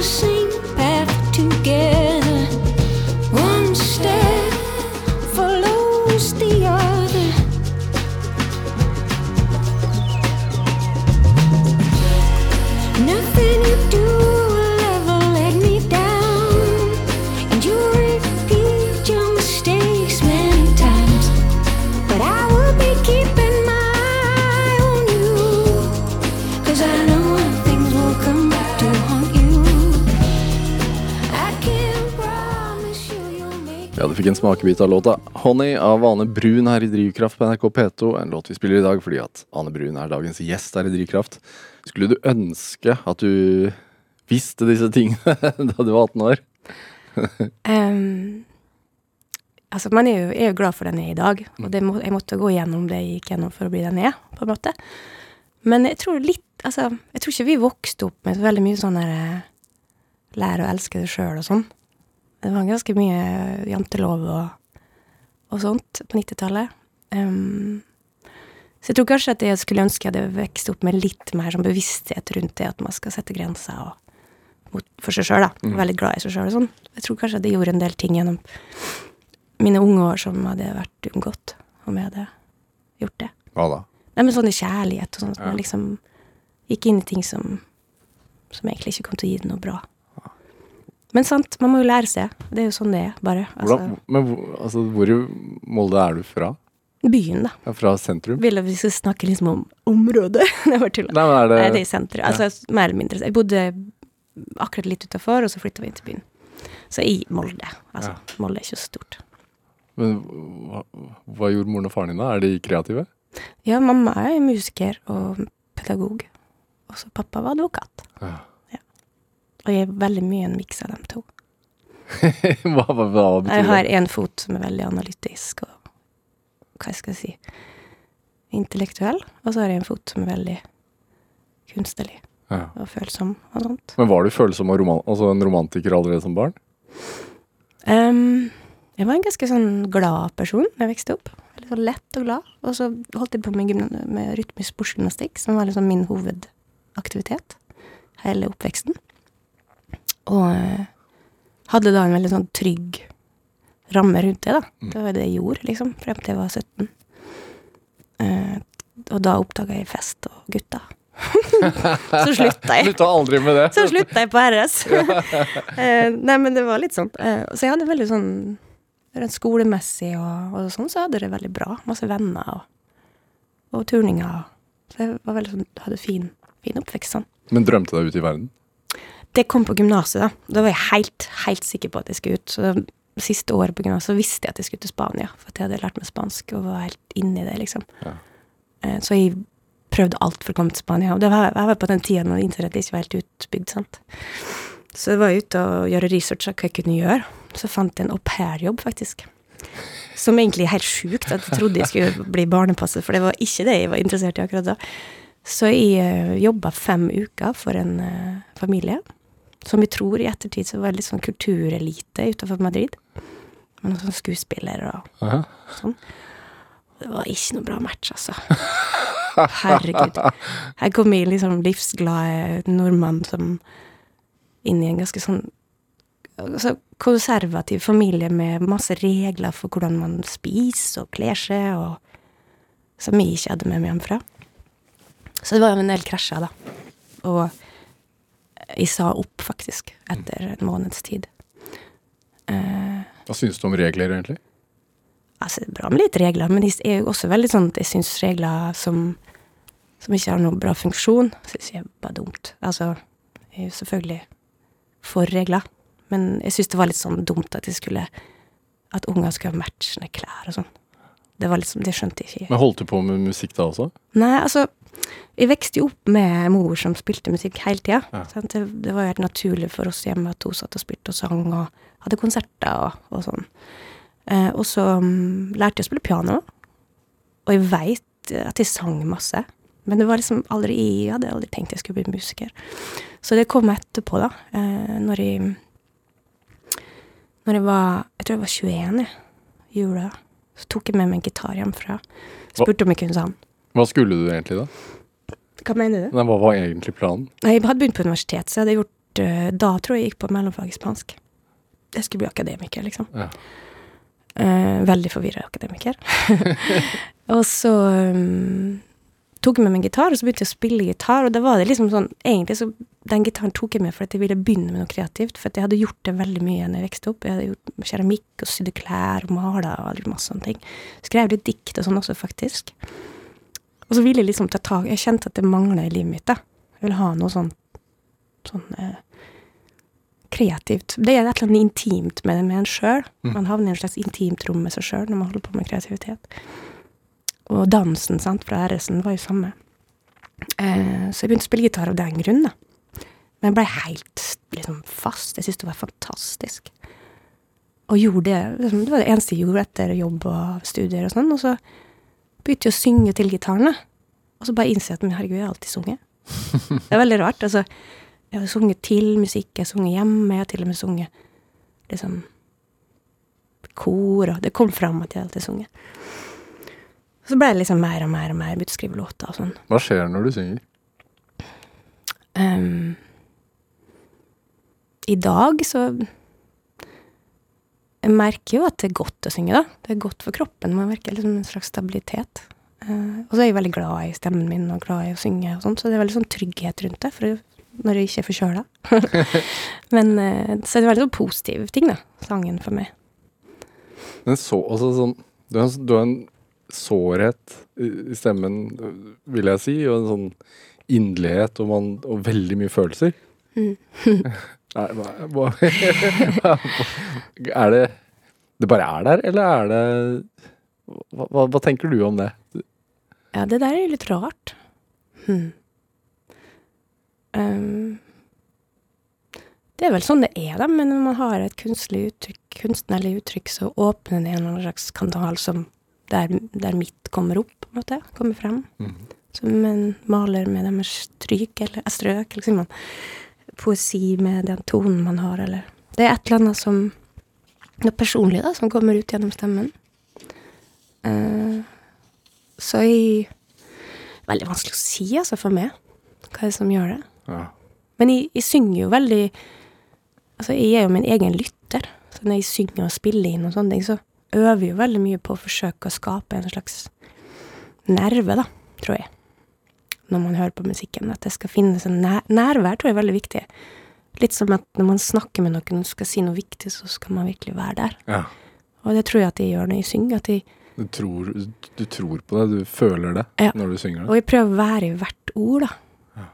是 fikk en smakebit av låta 'Honey' av Ane Brun her i Drivkraft på NRK P2. En låt vi spiller i dag fordi at Ane Brun er dagens gjest her i Drivkraft. Skulle du ønske at du visste disse tingene <laughs> da du var 18 år? <laughs> um, altså, man er jo, er jo glad for den jeg er i dag, og det må, jeg måtte gå gjennom det jeg gikk gjennom for å bli den jeg er, på en måte. Men jeg tror litt Altså, jeg tror ikke vi vokste opp med veldig mye sånn der Lære Lær å elske deg sjøl og sånn. Det var ganske mye jantelov og, og sånt på 90-tallet. Um, så jeg tror kanskje at jeg skulle ønske jeg hadde vokst opp med litt mer sånn bevissthet rundt det at man skal sette grenser og, mot, for seg sjøl, da. Være litt glad i seg sjøl og sånn. Jeg tror kanskje at jeg gjorde en del ting gjennom mine unge år som hadde vært unngått om jeg hadde gjort det. Hva da? Nei, men sånn i kjærlighet og sånn, at Ja. man liksom gikk inn i ting som, som egentlig ikke kom til å gi det noe bra. Men sant, man må jo lære seg. Det er jo sånn det er, bare. Altså, Hvordan, men altså, hvor i Molde er du fra? byen, da. Ja, Fra sentrum? Vil at vi skal snakke liksom om området. <laughs> det var tull. Nei, det, Nei, det er i sentrum. Altså, mer eller mindre. Jeg bodde akkurat litt utafor, og så flytta vi inn til byen. Så i Molde. Altså, Molde er ikke så stort. Men hva, hva gjorde moren og faren din da? Er de kreative? Ja, mamma er musiker og pedagog. Og så pappa var advokat. Ja. Og jeg er veldig mye en miks av dem to. <laughs> hva, hva, hva betyr Jeg har det? en fot som er veldig analytisk og hva skal jeg si intellektuell, og så har jeg en fot som er veldig kunstnerlig Ja. og følsom og sånt. Men var du følsom og roman altså en romantiker allerede som barn? Um, jeg var en ganske sånn glad person da jeg vokste opp. Litt sånn lett og glad. Og så holdt jeg på med, med rytmisk sportsgymnastikk, som var liksom min hovedaktivitet hele oppveksten. Og eh, hadde da en veldig sånn trygg ramme rundt det, da. Det var det jeg gjorde, liksom, frem til jeg var 17. Eh, og da oppdaga jeg fest og gutta. <laughs> så slutta jeg. Slutta aldri med det. Så slutta jeg på RS. <laughs> <laughs> eh, nei, men det var litt sånn. Eh, så jeg hadde veldig sånn Rent skolemessig og, og sånn, så hadde jeg det veldig bra. Masse venner og, og turninger. Så jeg var veldig sånn, hadde fin, fin oppvekst sånn. Men drømte deg ut i verden? Det kom på gymnaset, da. Da var jeg helt, helt sikker på at jeg skulle ut. Så det siste året på gymnaset visste jeg at jeg skulle til Spania, for at jeg hadde lært meg spansk og var helt inne i det, liksom. Ja. Eh, så jeg prøvde alt for å komme til Spania. Og det var, jeg var på den tida når internett ikke var helt utbygd, sant. Så jeg var ute og gjøre research av hva jeg kunne gjøre. Så fant jeg en aupairjobb, faktisk. Som egentlig er helt sjukt, at jeg trodde jeg skulle bli barnepasser, for det var ikke det jeg var interessert i akkurat da. Så jeg uh, jobba fem uker for en eh, familie, som vi tror i ettertid så var litt sånn kulturelite utenfor Madrid. Med noen sånne skuespillere og Aha. sånn. Det var ikke noe bra match, altså. Herregud. Her kom jeg liksom livsglade nordmann som inn i en ganske sånn altså, konservativ familie med masse regler for hvordan man spiser og kler seg, og som jeg ikke hadde med meg hjemmefra. Så det var en del krasjer, da. Og jeg sa opp, faktisk, etter en måneds tid. Eh, Hva syns du om regler, egentlig? Altså, det er bra med litt regler, men det er jo også veldig sånn at jeg syns regler som, som ikke har noen bra funksjon, syns jeg er bare dumt. Altså, jeg er jo selvfølgelig for regler, men jeg syns det var litt sånn dumt at jeg skulle At unger skulle ha matchende klær og sånn. Det var liksom, det skjønte jeg ikke. Men holdt du på med musikk da også? Nei, altså Jeg vokste jo opp med mor som spilte musikk hele tida. Ja. Det, det var jo helt naturlig for oss hjemme at hun satt og spilte og sang og hadde konserter og, og sånn. Eh, og så um, lærte jeg å spille piano, og jeg veit at jeg sang masse. Men det var liksom aldri Jeg hadde aldri tenkt jeg skulle bli musiker. Så det kom etterpå, da. Eh, når jeg Når jeg var Jeg tror jeg var 21, i Jula. Så tok jeg med meg en gitar hjemmefra. Spurte om jeg kunne sånn Hva skulle du egentlig, da? Hva mener du? Nei, hva var egentlig planen? Nei, Jeg hadde begynt på universitet, så jeg hadde gjort eh, Da tror jeg jeg gikk på mellomfag i spansk. Jeg skulle bli akademiker, liksom. Ja. Eh, veldig forvirra akademiker. <laughs> og så um, tok jeg med meg en gitar, og så begynte jeg å spille gitar, og da var det liksom sånn Egentlig så Den gitaren tok jeg med for at jeg ville begynne med noe kreativt, for at jeg hadde gjort det veldig mye da jeg vokste opp. Jeg hadde gjort keramikk og sydde klær og mala og masse sånne ting. Skrev litt dikt og sånn også, faktisk. Og så ville jeg liksom ta tak Jeg kjente at det mangla i livet mitt, da. Jeg ville ha noe sånn sånn eh, kreativt. Det er et eller annet intimt med, med en sjøl. Man havner i en slags intimt rom med seg sjøl når man holder på med kreativitet. Og dansen sant, fra RS-en var jo samme. Eh, så jeg begynte å spille gitar av den grunn, da. Men jeg ble helt liksom, fast. Jeg syntes det var fantastisk. Og gjorde det liksom, Det var det eneste jeg gjorde etter jobb og studier og sånn. Og så begynte jeg å synge til gitaren. Og så bare innså jeg at men herregud, jeg har alltid sunget. Det er veldig rart. Altså, jeg har sunget til musikk, jeg har sunget hjemme, jeg har til og med sunget liksom kor, og det kom fram at jeg alltid har sunget. Så ble det liksom mer og mer og mer, begynte å skrive låter og sånn. Hva skjer når du synger? Um, I dag så Jeg merker jo at det er godt å synge, da. Det er godt for kroppen. Man merker liksom en slags stabilitet. Uh, og så er jeg veldig glad i stemmen min og glad i å synge og sånn, så det er veldig sånn trygghet rundt det. For når jeg ikke er forkjøla. <laughs> Men uh, så er det veldig sånn positiv ting, da. Sangen for meg. Men så, også sånn, du, har, en- du har en sårhet i, stemmen, vil jeg si, og en sånn inderlighet og, og veldig mye følelser. <laughs> Nei, hva, <laughs> hva, er det Det bare er der, eller er det hva, hva, tenker du om det? Ja, det der er litt rart. Hm. Um, det er vel sånn det er, da, men når man har et uttrykk, kunstnerlig uttrykk, så åpner det en eller annen slags kanal som der, der mitt kommer opp, på en måte. Kommer frem. Som en maler med deres stryk, eller eh, strøk, eller sier man. Poesi med den tonen man har, eller Det er et eller annet som Noe personlig, da, som kommer ut gjennom stemmen. Uh, så jeg Veldig vanskelig å si, altså, for meg. Hva er det som gjør det? Ja. Men jeg, jeg synger jo veldig Altså, jeg er jo min egen lytter. Så når jeg synger og spiller inn og sånne ting, så øver jeg jo veldig mye på å forsøke å skape en slags nerve, da, tror jeg. Når man hører på musikken. At det skal finnes en nær nærvær, tror jeg er veldig viktig. Litt som at når man snakker med noen og skal si noe viktig, så skal man virkelig være der. ja. Og det tror jeg at jeg gjør når jeg synger. At de... Du, tror, du tror på det, du føler det Ja. når du synger det. og jeg prøver å være i hvert ord, da.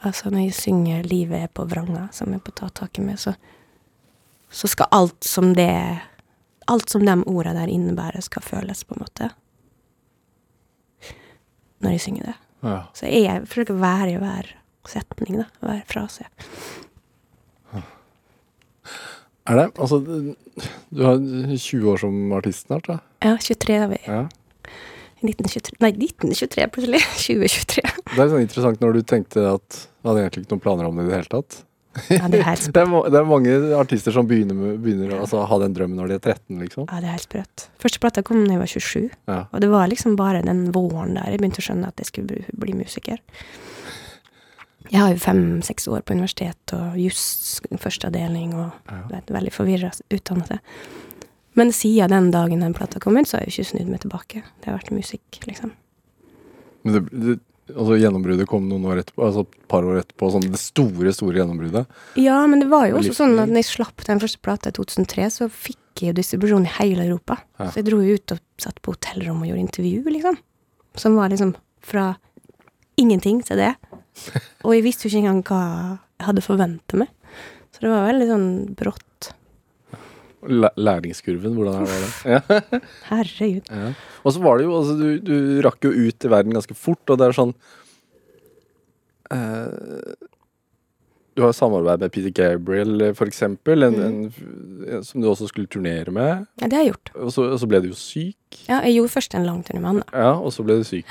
Altså når jeg synger 'Livet er på vranga', som jeg på ta taket med, så, så skal alt som det Alt som de orda der innebærer, skal føles, på en måte. Når jeg synger det. Ja. Så jeg forsøker å være i hver setning, da. Hver frase. Er det? Altså, du har 20 år som artist snart, da? Ja, 23 er vi. Ja. 1923 Nei, 1923 plutselig. <laughs> 2023. Det er sånn interessant når du tenkte at du hadde egentlig ikke noen planer om det i det hele tatt. Ja, det er <laughs> Det er, det er mange artister som begynner, med, begynner å altså, ha den drømmen når de er 13, liksom. Ja, det er helt sprøtt. Første plata kom da jeg var 27. Ja. Og det var liksom bare den våren der jeg begynte å skjønne at jeg skulle bli, bli musiker. Jeg har jo fem-seks år på universitet og juss første avdeling og det er et veldig forvirra utdannelse. Men siden den dagen den plata kom ut, så har jeg jo ikke snudd meg tilbake. Det har vært musikk, liksom. Men det, det, altså, gjennombruddet kom noen år etterpå, altså et par år etterpå. Sånn det store, store gjennombruddet. Ja, men det var jo også sånn at når jeg slapp den første plata i 2003, så fikk jeg jo distribusjon i hele Europa. Ja. Så jeg dro jo ut og satt på hotellrom og gjorde intervju, liksom. Som var liksom fra ingenting til det. <laughs> Og jeg visste jo ikke engang hva jeg hadde forventa meg. Så det var veldig sånn brått. Læ- Læringskurven, hvordan var det? Ja. <laughs> Herregud. Ja. Og så var det jo, altså du, du rakk jo ut i verden ganske fort, og det er sånn eh, Du har samarbeid med Peter Gabriel, for eksempel, en, en, som du også skulle turnere med. Ja, det har jeg gjort. Og så, og så ble du jo syk. Ja, jeg gjorde først en lang turné med han. Ja, og så ble du syk.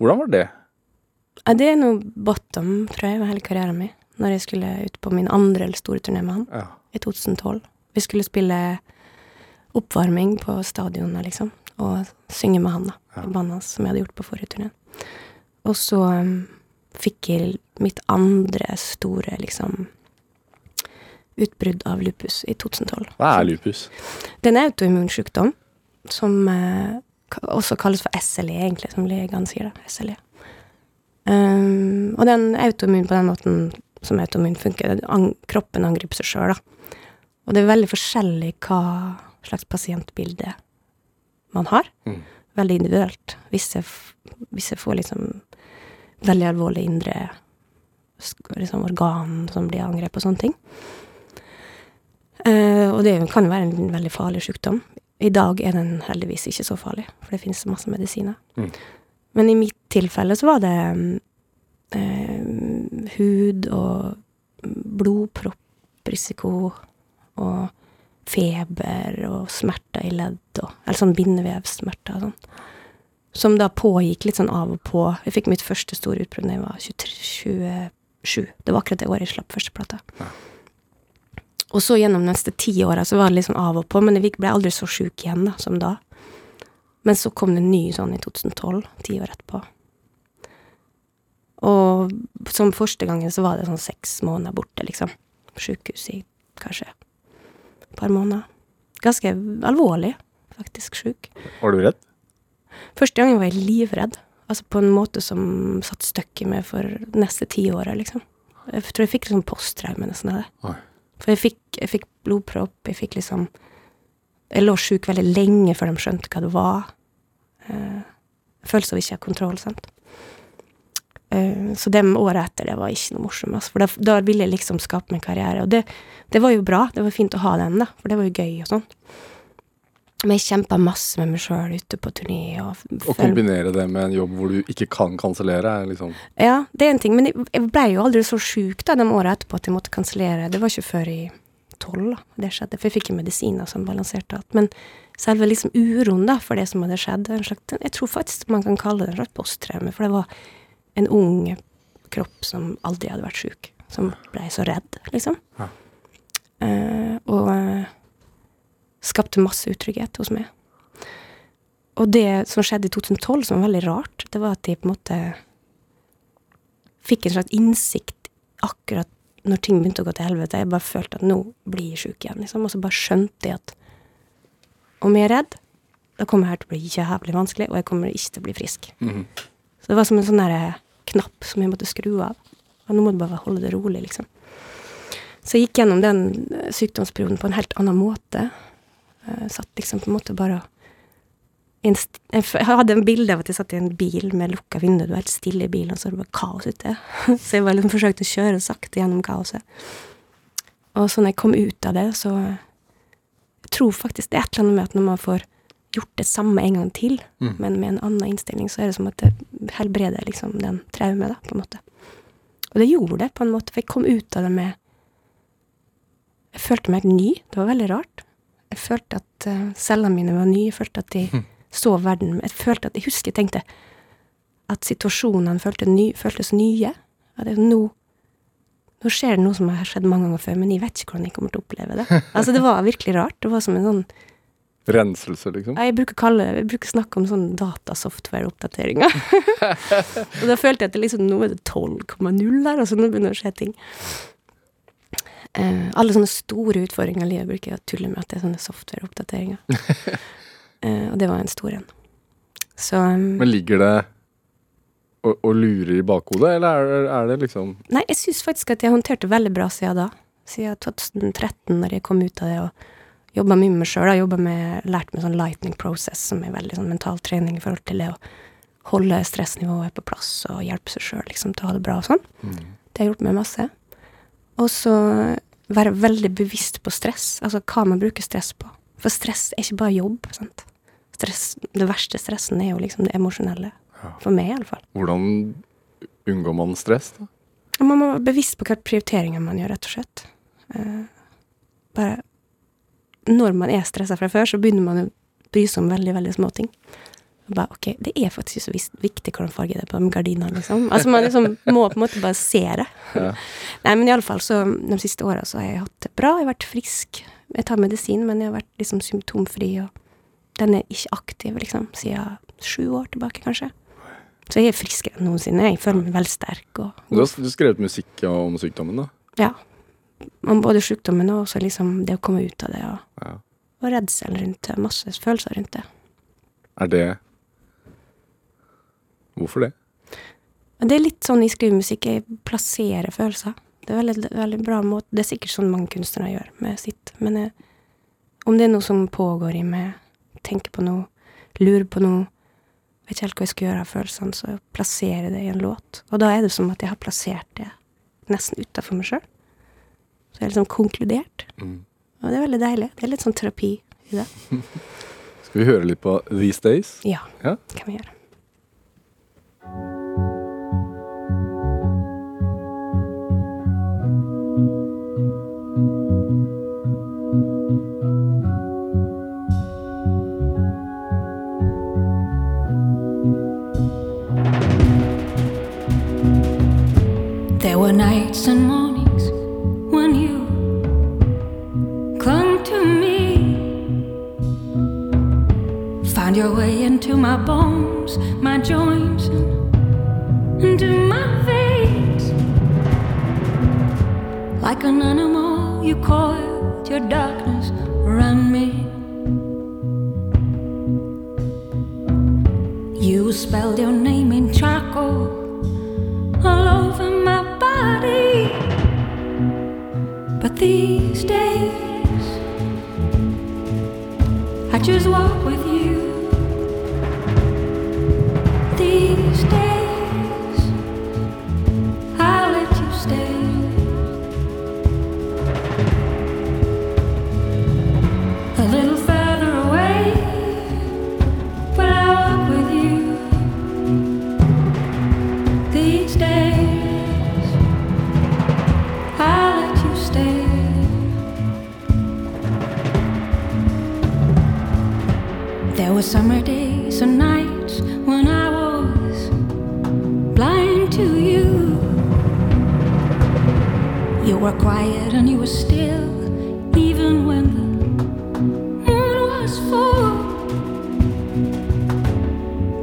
Hvordan var det? Ja, det er noe bottom, tror jeg, med hele karrieren min. Når jeg skulle ut på min andre eller store turné med han. Ja. i 2012. Vi skulle spille oppvarming på stadionet, liksom, og synge med han, da. Ja. I bandet hans, som jeg hadde gjort på forrige turné. Og så um, fikk jeg mitt andre store, liksom, utbrudd av lupus i 2012. Hva er lupus? Det er en autoimmun sykdom som eh, også kalles for SLE, egentlig, som legene sier, da. SLE. Um, og den autoimmun på den måten som autoimmun funker. an kroppen angriper seg sjøl, da. Og det er veldig forskjellig hva slags pasientbilde man har. Mm. Veldig individuelt. Visse, visse får liksom veldig alvorlig indre liksom organ som blir angrepet og sånne ting. Eh, og det kan jo være en veldig farlig sykdom. I dag er den heldigvis ikke så farlig, for det finnes masse medisiner. Mm. Men i mitt tilfelle så var det eh, hud og blodpropprisiko og feber og smerter i ledd og Eller sånn bindevevsmerter og sånn. Som da pågikk litt sånn av og på. Jeg fikk mitt første store utbrudd da jeg var 23, 27. Det var akkurat det året jeg slapp første plate. Og så gjennom de neste ti åra så var det litt sånn av og på, men jeg ble aldri så sjuk igjen da, som da. Men så kom det en ny sånn i 2012, ti år etterpå. Og som første gangen så var det sånn seks måneder borte, liksom. På sjukehus i kanskje et par måneder. Ganske alvorlig, faktisk sjuk. Var du redd? Første gangen var jeg livredd. Altså på en måte som satt støkk i meg for neste tiåret, liksom. Jeg tror jeg fikk liksom posttraume nesten av det. Oi. For jeg fikk, jeg fikk blodpropp, jeg fikk liksom Jeg lå sjuk veldig lenge før de skjønte hva det var. Uh, følelse av ikke å ha kontroll, sant. Eh, så de året etter, det var ikke noe morsomt, altså, for da, da ville jeg liksom skape meg karriere. Og det, det var jo bra, det var fint å ha den, da, for det var jo gøy og sånn. Men jeg kjempa masse med meg sjøl ute på turné. Og, Å kombinere det med en jobb hvor du ikke kan kansellere, er liksom Ja, det er en ting, men jeg, blei jo aldri så sjuk de åra etterpå at jeg måtte kansellere. Det var ikke før i tolv det skjedde, for jeg fikk jo medisiner som balanserte alt. Men selve liksom uroen da, for det som hadde skjedd, en slags, jeg tror faktisk man kan kalle det en slags posttraume, for det var en ung kropp som aldri hadde vært sjuk, som blei så redd, liksom. Ja. Uh, og uh, skapte masse utrygghet hos meg. Og det som skjedde i 2012, som var veldig rart, det var at de på en måte fikk en slags innsikt akkurat når ting begynte å gå til helvete. Jeg bare følte at nå blir jeg sjuk igjen, liksom. Og så bare skjønte jeg at om jeg er redd, da kommer det her til å bli jævlig vanskelig, og jeg kommer ikke til å bli frisk. Mhm. Så det var som en sånn derre knapp som jeg måtte skru av. Og nå må du bare holde det rolig, liksom. Så jeg gikk gjennom den eh, sykdomsperioden på en helt annen måte. Jeg satt liksom på en måte bare jeg hadde en bilde av at jeg satt i en bil med lukka vindu, det var helt stille i bilen, og så var det bare kaos ute. <laughs> Så jeg bare liksom forsøkte å kjøre sakte gjennom kaoset. Og så når jeg kom ut av det, så Jeg tror faktisk det er et eller annet med at når man får gjort det samme en gang til, Mm. men med en annen innstilling, så er det som at det helbreder liksom den traumet, da, på en måte. Og det gjorde det, på en måte, for jeg kom ut av det med Jeg følte meg helt ny. Det var veldig rart. Jeg følte at uh, cellene mine var nye. Jeg følte at de så verden Jeg følte at Jeg husker jeg tenkte at situasjonene følte ny, føltes nye. At det, nå, nå skjer det noe som har skjedd mange ganger før, men jeg vet ikke hvordan jeg kommer til å oppleve det. <laughs> Altså, det var virkelig rart. Det var som en sånn Renselse, liksom? Jeg bruker, kalle, jeg bruker snakke om sånn datasoftware-oppdateringer. <laughs> og da følte jeg at det liksom, nå er det 12,0 der, altså nå begynner det å skje ting. Eh, alle sånne store utfordringer i livet bruker jeg å tulle med at det er sånne software-oppdateringer. <laughs> Eh, og det var en stor en. Så um, Men ligger det og, og lurer i bakhodet, eller er er det liksom Nei, jeg syns faktisk at jeg håndterte veldig bra siden da. Siden 2013, når jeg kom ut av det og jobba mye med meg sjøl. Jeg med Lært meg sånn lightning process, som er veldig sånn mental trening i forhold til det å holde stressnivået på plass og hjelpe seg sjøl liksom, til å ha det bra og sånn. Det har hjulpet meg masse. Og så være veldig bevisst på stress, altså hva man bruker stress på. For stress er ikke bare jobb. sant? Stress, det verste stressen er jo liksom det emosjonelle. For meg, iallfall. Hvordan unngår man stress, da? Man må være bevisst på hvilke prioriteringer man gjør, rett og slett. Uh, bare Når man er stressa fra før, så begynner man å bry seg om veldig, veldig små ting. Bare, ok, Det er faktisk ikke så viktig hvordan farge det er på de gardinene, liksom. Altså, man liksom må på en måte bare se det. Ja. Nei, men iallfall, så de siste åra så har jeg hatt det bra. Jeg har vært frisk. Jeg tar medisin, men jeg har vært liksom symptomfri, og den er ikke aktiv, liksom, siden sju år tilbake, kanskje. Så jeg er friskere enn noensinne. Jeg føler meg veldig sterk. og Du har, du har skrevet musikk om sykdommen, da? ja. Om både sykdommen og også liksom det å komme ut av det, og, Ja. og redsel rundt det. Masse følelser rundt det. Er det Hvorfor det? Det er litt sånn i skrivemusikk, jeg plasserer følelser. Det er veldig, veldig bra måte. Det er sikkert sånn mange kunstnere gjør med sitt. Men eh, om det er noe som pågår i meg, tenker på noe, lurer på noe, vet ikke helt hva jeg skal gjøre av følelsene, så plasserer jeg det i en låt. Og da er det som at jeg har plassert det nesten utafor meg sjøl. Så jeg har liksom konkludert. Mm. Og det er veldig deilig. Det er litt sånn terapi i det. <laughs> Skal vi høre litt på These Days? Ja, Ja. det kan vi gjøre. There were nights and Your way into my bones, my joints, and into my veins. Like an animal, you coiled your darkness around me. You spelled your name in charcoal all over my body. But these days, I just walk with you. Summer days and nights when I was blind to you. You were quiet and you were still, even when the moon was full.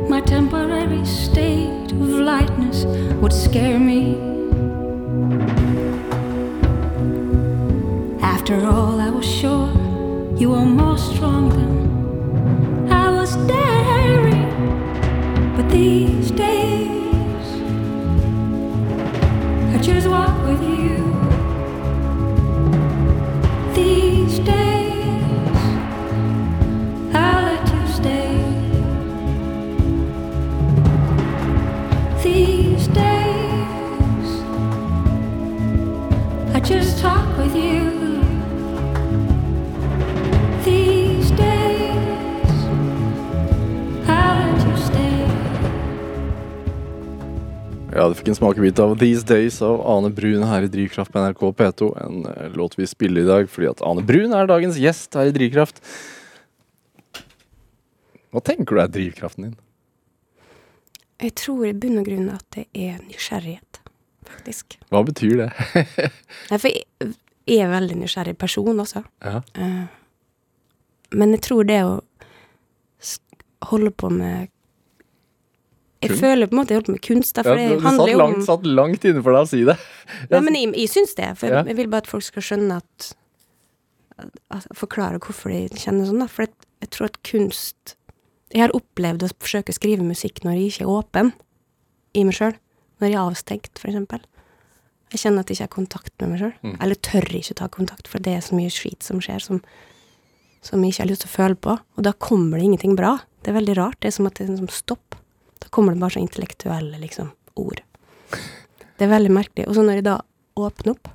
My temporary state of lightness would scare me. Fikk en smakebit av These Days av Ane Brun her i Drivkraft på NRK P2. En eh, låt vi spiller i dag fordi at Ane Brun er dagens gjest her i Drivkraft. Hva tenker du er drivkraften din? Jeg tror i bunn og grunn at det er nysgjerrighet, faktisk. Hva betyr det? <laughs> Nei, for jeg er en veldig nysgjerrig person også. Ja. Eh, men jeg tror det å holde på med Jeg føler på en måte jeg holder på med kunst, da, Ja, for du det handler jo langt, Du satt langt inne for deg å si det. <laughs> Nei, men jeg, jeg syns det, for Ja. jeg vil bare at folk skal skjønne at, at Forklare hvorfor de kjenner sånn, da. For jeg, jeg tror at kunst Jeg har opplevd å forsøke å skrive musikk når jeg ikke er åpen i meg sjøl. Når jeg er avstengt, eksempel. Jeg kjenner at jeg ikke har kontakt med meg sjøl. Mm. Eller tør ikke ta kontakt, for det er så mye skit som skjer som, som jeg ikke har lyst til å føle på. Og da kommer det ingenting bra. Det er veldig rart. Det er som at det er en sånn stopp. Da kommer det bare så intellektuelle liksom, ord. Det er veldig merkelig. Og så når jeg da åpner opp,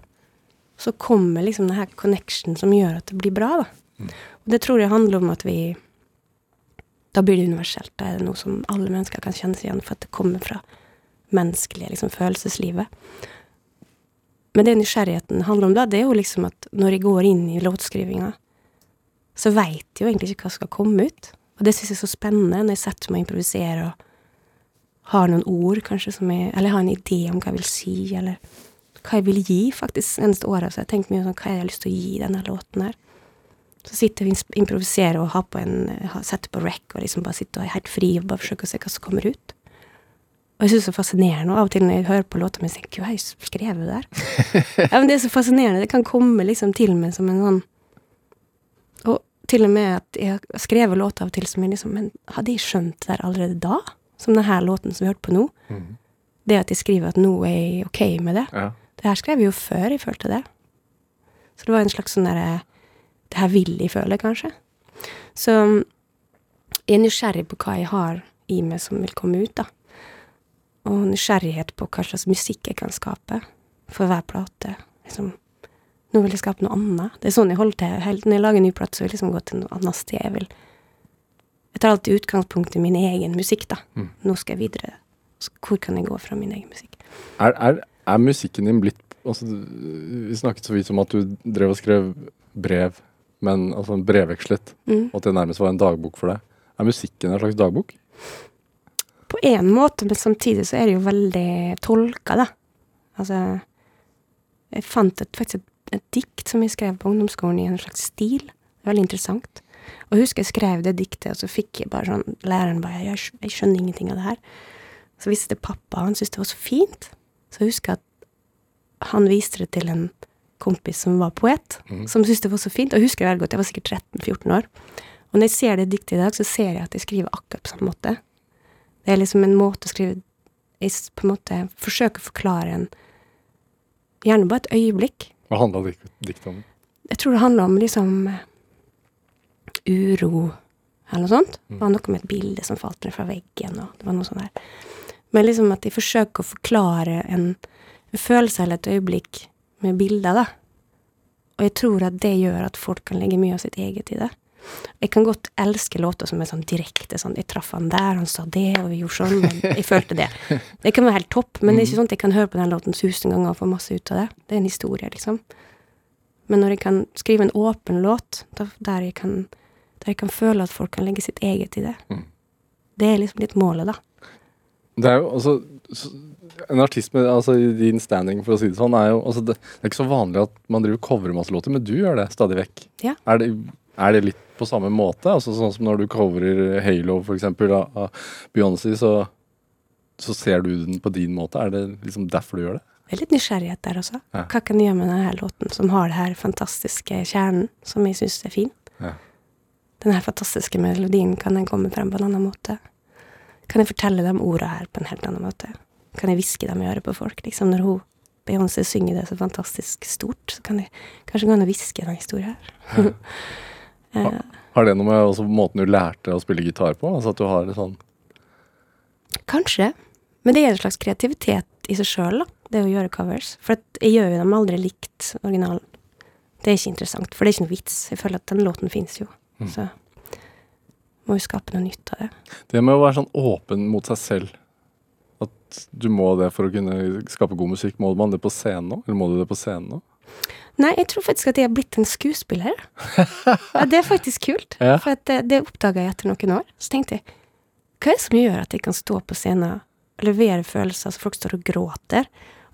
så kommer liksom det her connection som gjør at det blir bra, da. Og det tror jeg handler om at vi Da blir det universelt. Da er det noe som alle mennesker kan kjenne seg igjen, for at det kommer fra menneskelige liksom, følelseslivet. Men det nysgjerrigheten handler om da, det er jo liksom at når jeg går inn i låtskrivinga, så veit jeg jo egentlig ikke hva som skal komme ut. Og det syns jeg er så spennende når jeg setter meg og improviserer og har noen ord, kanskje, som jeg Eller jeg har en idé om hva jeg vil si, eller hva jeg vil gi, faktisk. Eneste året så jeg tenkt mye sånn hva jeg har lyst til å gi denne låten her. Så sitter vi og improviserer og har på en, setter på rec og liksom bare sitter og er helt fri og bare forsøker å se hva som kommer ut. Og jeg syns det er fascinerende, og av og til når jeg hører på låta mi, tenker jeg hva jeg skrev det der? <laughs> ja, men det er så fascinerende. Det kan komme liksom til meg som en sånn Og til og med at jeg har skrevet låter av og til som jeg liksom Men hadde jeg skjønt det der allerede da? Som denne låten som vi hørte på nå? Det at jeg skriver at nå er jeg ok med det. Ja. Det her skrev jeg jo før jeg følte det. Så det var en slags sånn derre Det her vil jeg føle, kanskje. Så jeg er nysgjerrig på hva jeg har i meg som vil komme ut, da. Og nysgjerrighet på hva slags musikk jeg kan skape for hver plate. Liksom Nå vil jeg skape noe annet. Det er sånn jeg holder til. Helt, når jeg lager en ny plate, så vil jeg liksom gå til noe annet sted. Jeg, vil, jeg tar alltid utgangspunkt i min egen musikk, da. Mm. Nå skal jeg videre. Så hvor kan jeg gå fra min egen musikk? Er, er, er musikken din blitt altså, Vi snakket så vidt om at du drev og skrev brev, men altså brevvekslet, Mm. og at det nærmest var en dagbok for deg. Er musikken en slags dagbok? På en måte, men samtidig så er det jo veldig tolka, da. Altså Jeg fant et, faktisk et, et dikt som jeg skrev på ungdomsskolen i en slags stil. Det er veldig interessant. Og jeg husker jeg skrev det diktet, og så fikk jeg bare sånn Læreren bare jeg, 'Jeg skjønner ingenting av det her'. Så viste pappa, han syntes det var så fint. Så jeg husker at han viste det til en kompis som var poet, som syntes det var så fint. Og jeg husker det veldig godt, jeg var sikkert 13-14 år. Og når jeg ser det diktet i dag, så ser jeg at jeg skriver akkurat på samme måte. Det er liksom en måte å skrive Jeg på en måte forsøker å forklare en Gjerne bare et øyeblikk. Hva handla dik- diktet om? Jeg tror det handler om liksom eh, uro, eller noe sånt. Det var noe med et bilde som falt ned fra veggen, og det var noe sånt der. Men liksom at de forsøker å forklare en, en følelse eller et øyeblikk med bilder, da. Og jeg tror at det gjør at folk kan legge mye av sitt eget i det. Jeg kan godt elske låter som er sånn direkte sånn Jeg traff han der, han sa det, og vi gjorde sånn. Men jeg følte det. <laughs> Det kan være helt topp, men det er ikke sånn at jeg kan høre på den låten tusen ganger og få masse ut av det. Det er en historie, liksom. Men når jeg kan skrive en åpen låt, da, der, jeg kan, jeg kan føle at folk kan legge sitt eget i det, Mm. det er liksom litt målet, da. Det er jo altså En artist med altså, din standing, for å si det sånn, er jo altså, det, det er ikke så vanlig at man driver coverer masse låter, men du gjør det stadig vekk. Ja. Er det, er det litt på samme måte? Altså Sånn som når du coverer Halo, for eksempel, av, Beyoncé, så, så ser du den på din måte. Er det liksom derfor du gjør det? Det er litt nysgjerrighet der også. Ja. Hva kan jeg gjøre med denne låten som har det her fantastiske kjernen, som jeg syns er fin? Ja. Den her fantastiske melodien, kan den komme frem på en annen måte? Kan jeg fortelle dem orda her på en helt annen måte? Kan jeg hviske dem i øret på folk? Liksom når hun Beyoncé synger det så fantastisk stort, så kan jeg kanskje gå an og hviske denne historien her. <laughs> Har det noe med også måten du lærte å spille gitar på? Altså at du har det sånn Kanskje. Men det er en slags kreativitet i seg sjøl. Det å gjøre covers. For jeg gjør jo dem aldri likt originalen. Det er ikke interessant, for det er ikke noe vits. Jeg føler at den låten fins jo. Så må jo skape noe nytt av det. Det med å være sånn åpen mot seg selv. At du må det for å kunne skape god musikk. Må man det på scenen nå? Eller må du det på scenen nå? Nei, jeg tror faktisk at jeg har blitt en skuespiller. <laughs> Ja, det er faktisk kult. Ja. For at det, det oppdaga jeg etter noen år. Så tenkte jeg, hva er det som gjør at jeg kan stå på scenen og levere følelser så folk står og gråter,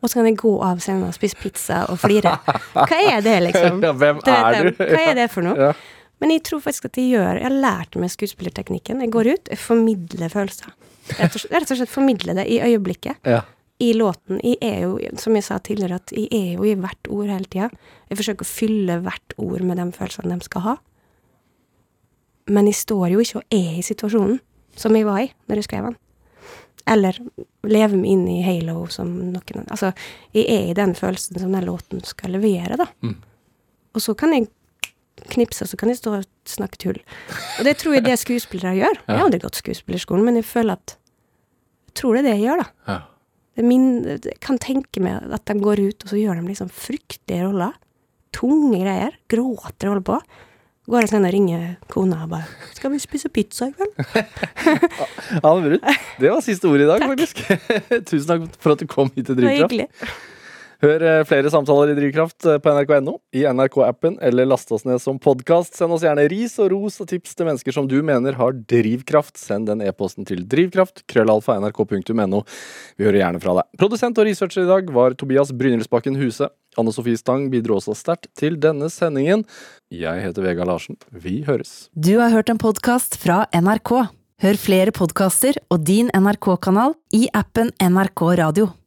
og så kan jeg gå av scenen og spise pizza og flire? <laughs> Hva er det, liksom? Ja, hvem er du? Hva er det for noe? Ja. Men jeg tror faktisk at jeg gjør Jeg har lært meg skuespillerteknikken. Jeg går ut, jeg formidler følelser. Rett og slett, rett og slett formidler det i øyeblikket. Ja. I låten. Jeg er jo, som jeg sa tidligere, at jeg er jo i hvert ord hele tida. Jeg forsøker å fylle hvert ord med de følelsene de skal ha. Men jeg står jo ikke og er i situasjonen som jeg var i når jeg skrev den. Eller leve meg inn i Halo som noen Altså, jeg er i den følelsen som den låten skal levere, da. Mm. Og så kan jeg knipse, så kan jeg stå og snakke tull. Og det tror jeg det skuespillere gjør. Jeg har aldri gått skuespillerskolen, men jeg føler at Jeg tror det er det jeg gjør, da. Ja. Det min, jeg kan tenke meg at de går ut, og så gjør de liksom fryktelige roller. Tunge greier. Gråter og holder på. Går jeg sånn og ringer kona og bare 'Skal vi spise pizza i kveld?' <laughs> Anne Brun, det var siste ordet i dag, faktisk. <laughs> Tusen takk for at du kom hit til Det var hyggelig. Hør eh, flere samtaler i Drivkraft eh, på nrk.no, i NRK-appen, eller last oss ned som podkast. Send oss gjerne ris og ros og tips til mennesker som du mener har drivkraft. Send den e-posten til drivkraft, krøllalfa, nrk.no. Vi hører gjerne fra deg. Produsent og researcher i dag var Tobias Brynildsbakken Huse. Anne Sofie Stang bidro også sterkt til denne sendingen. Jeg heter Vega Larsen. Vi høres. Du har hørt en podkast fra NRK. Hør flere podkaster og din NRK-kanal i appen NRK Radio.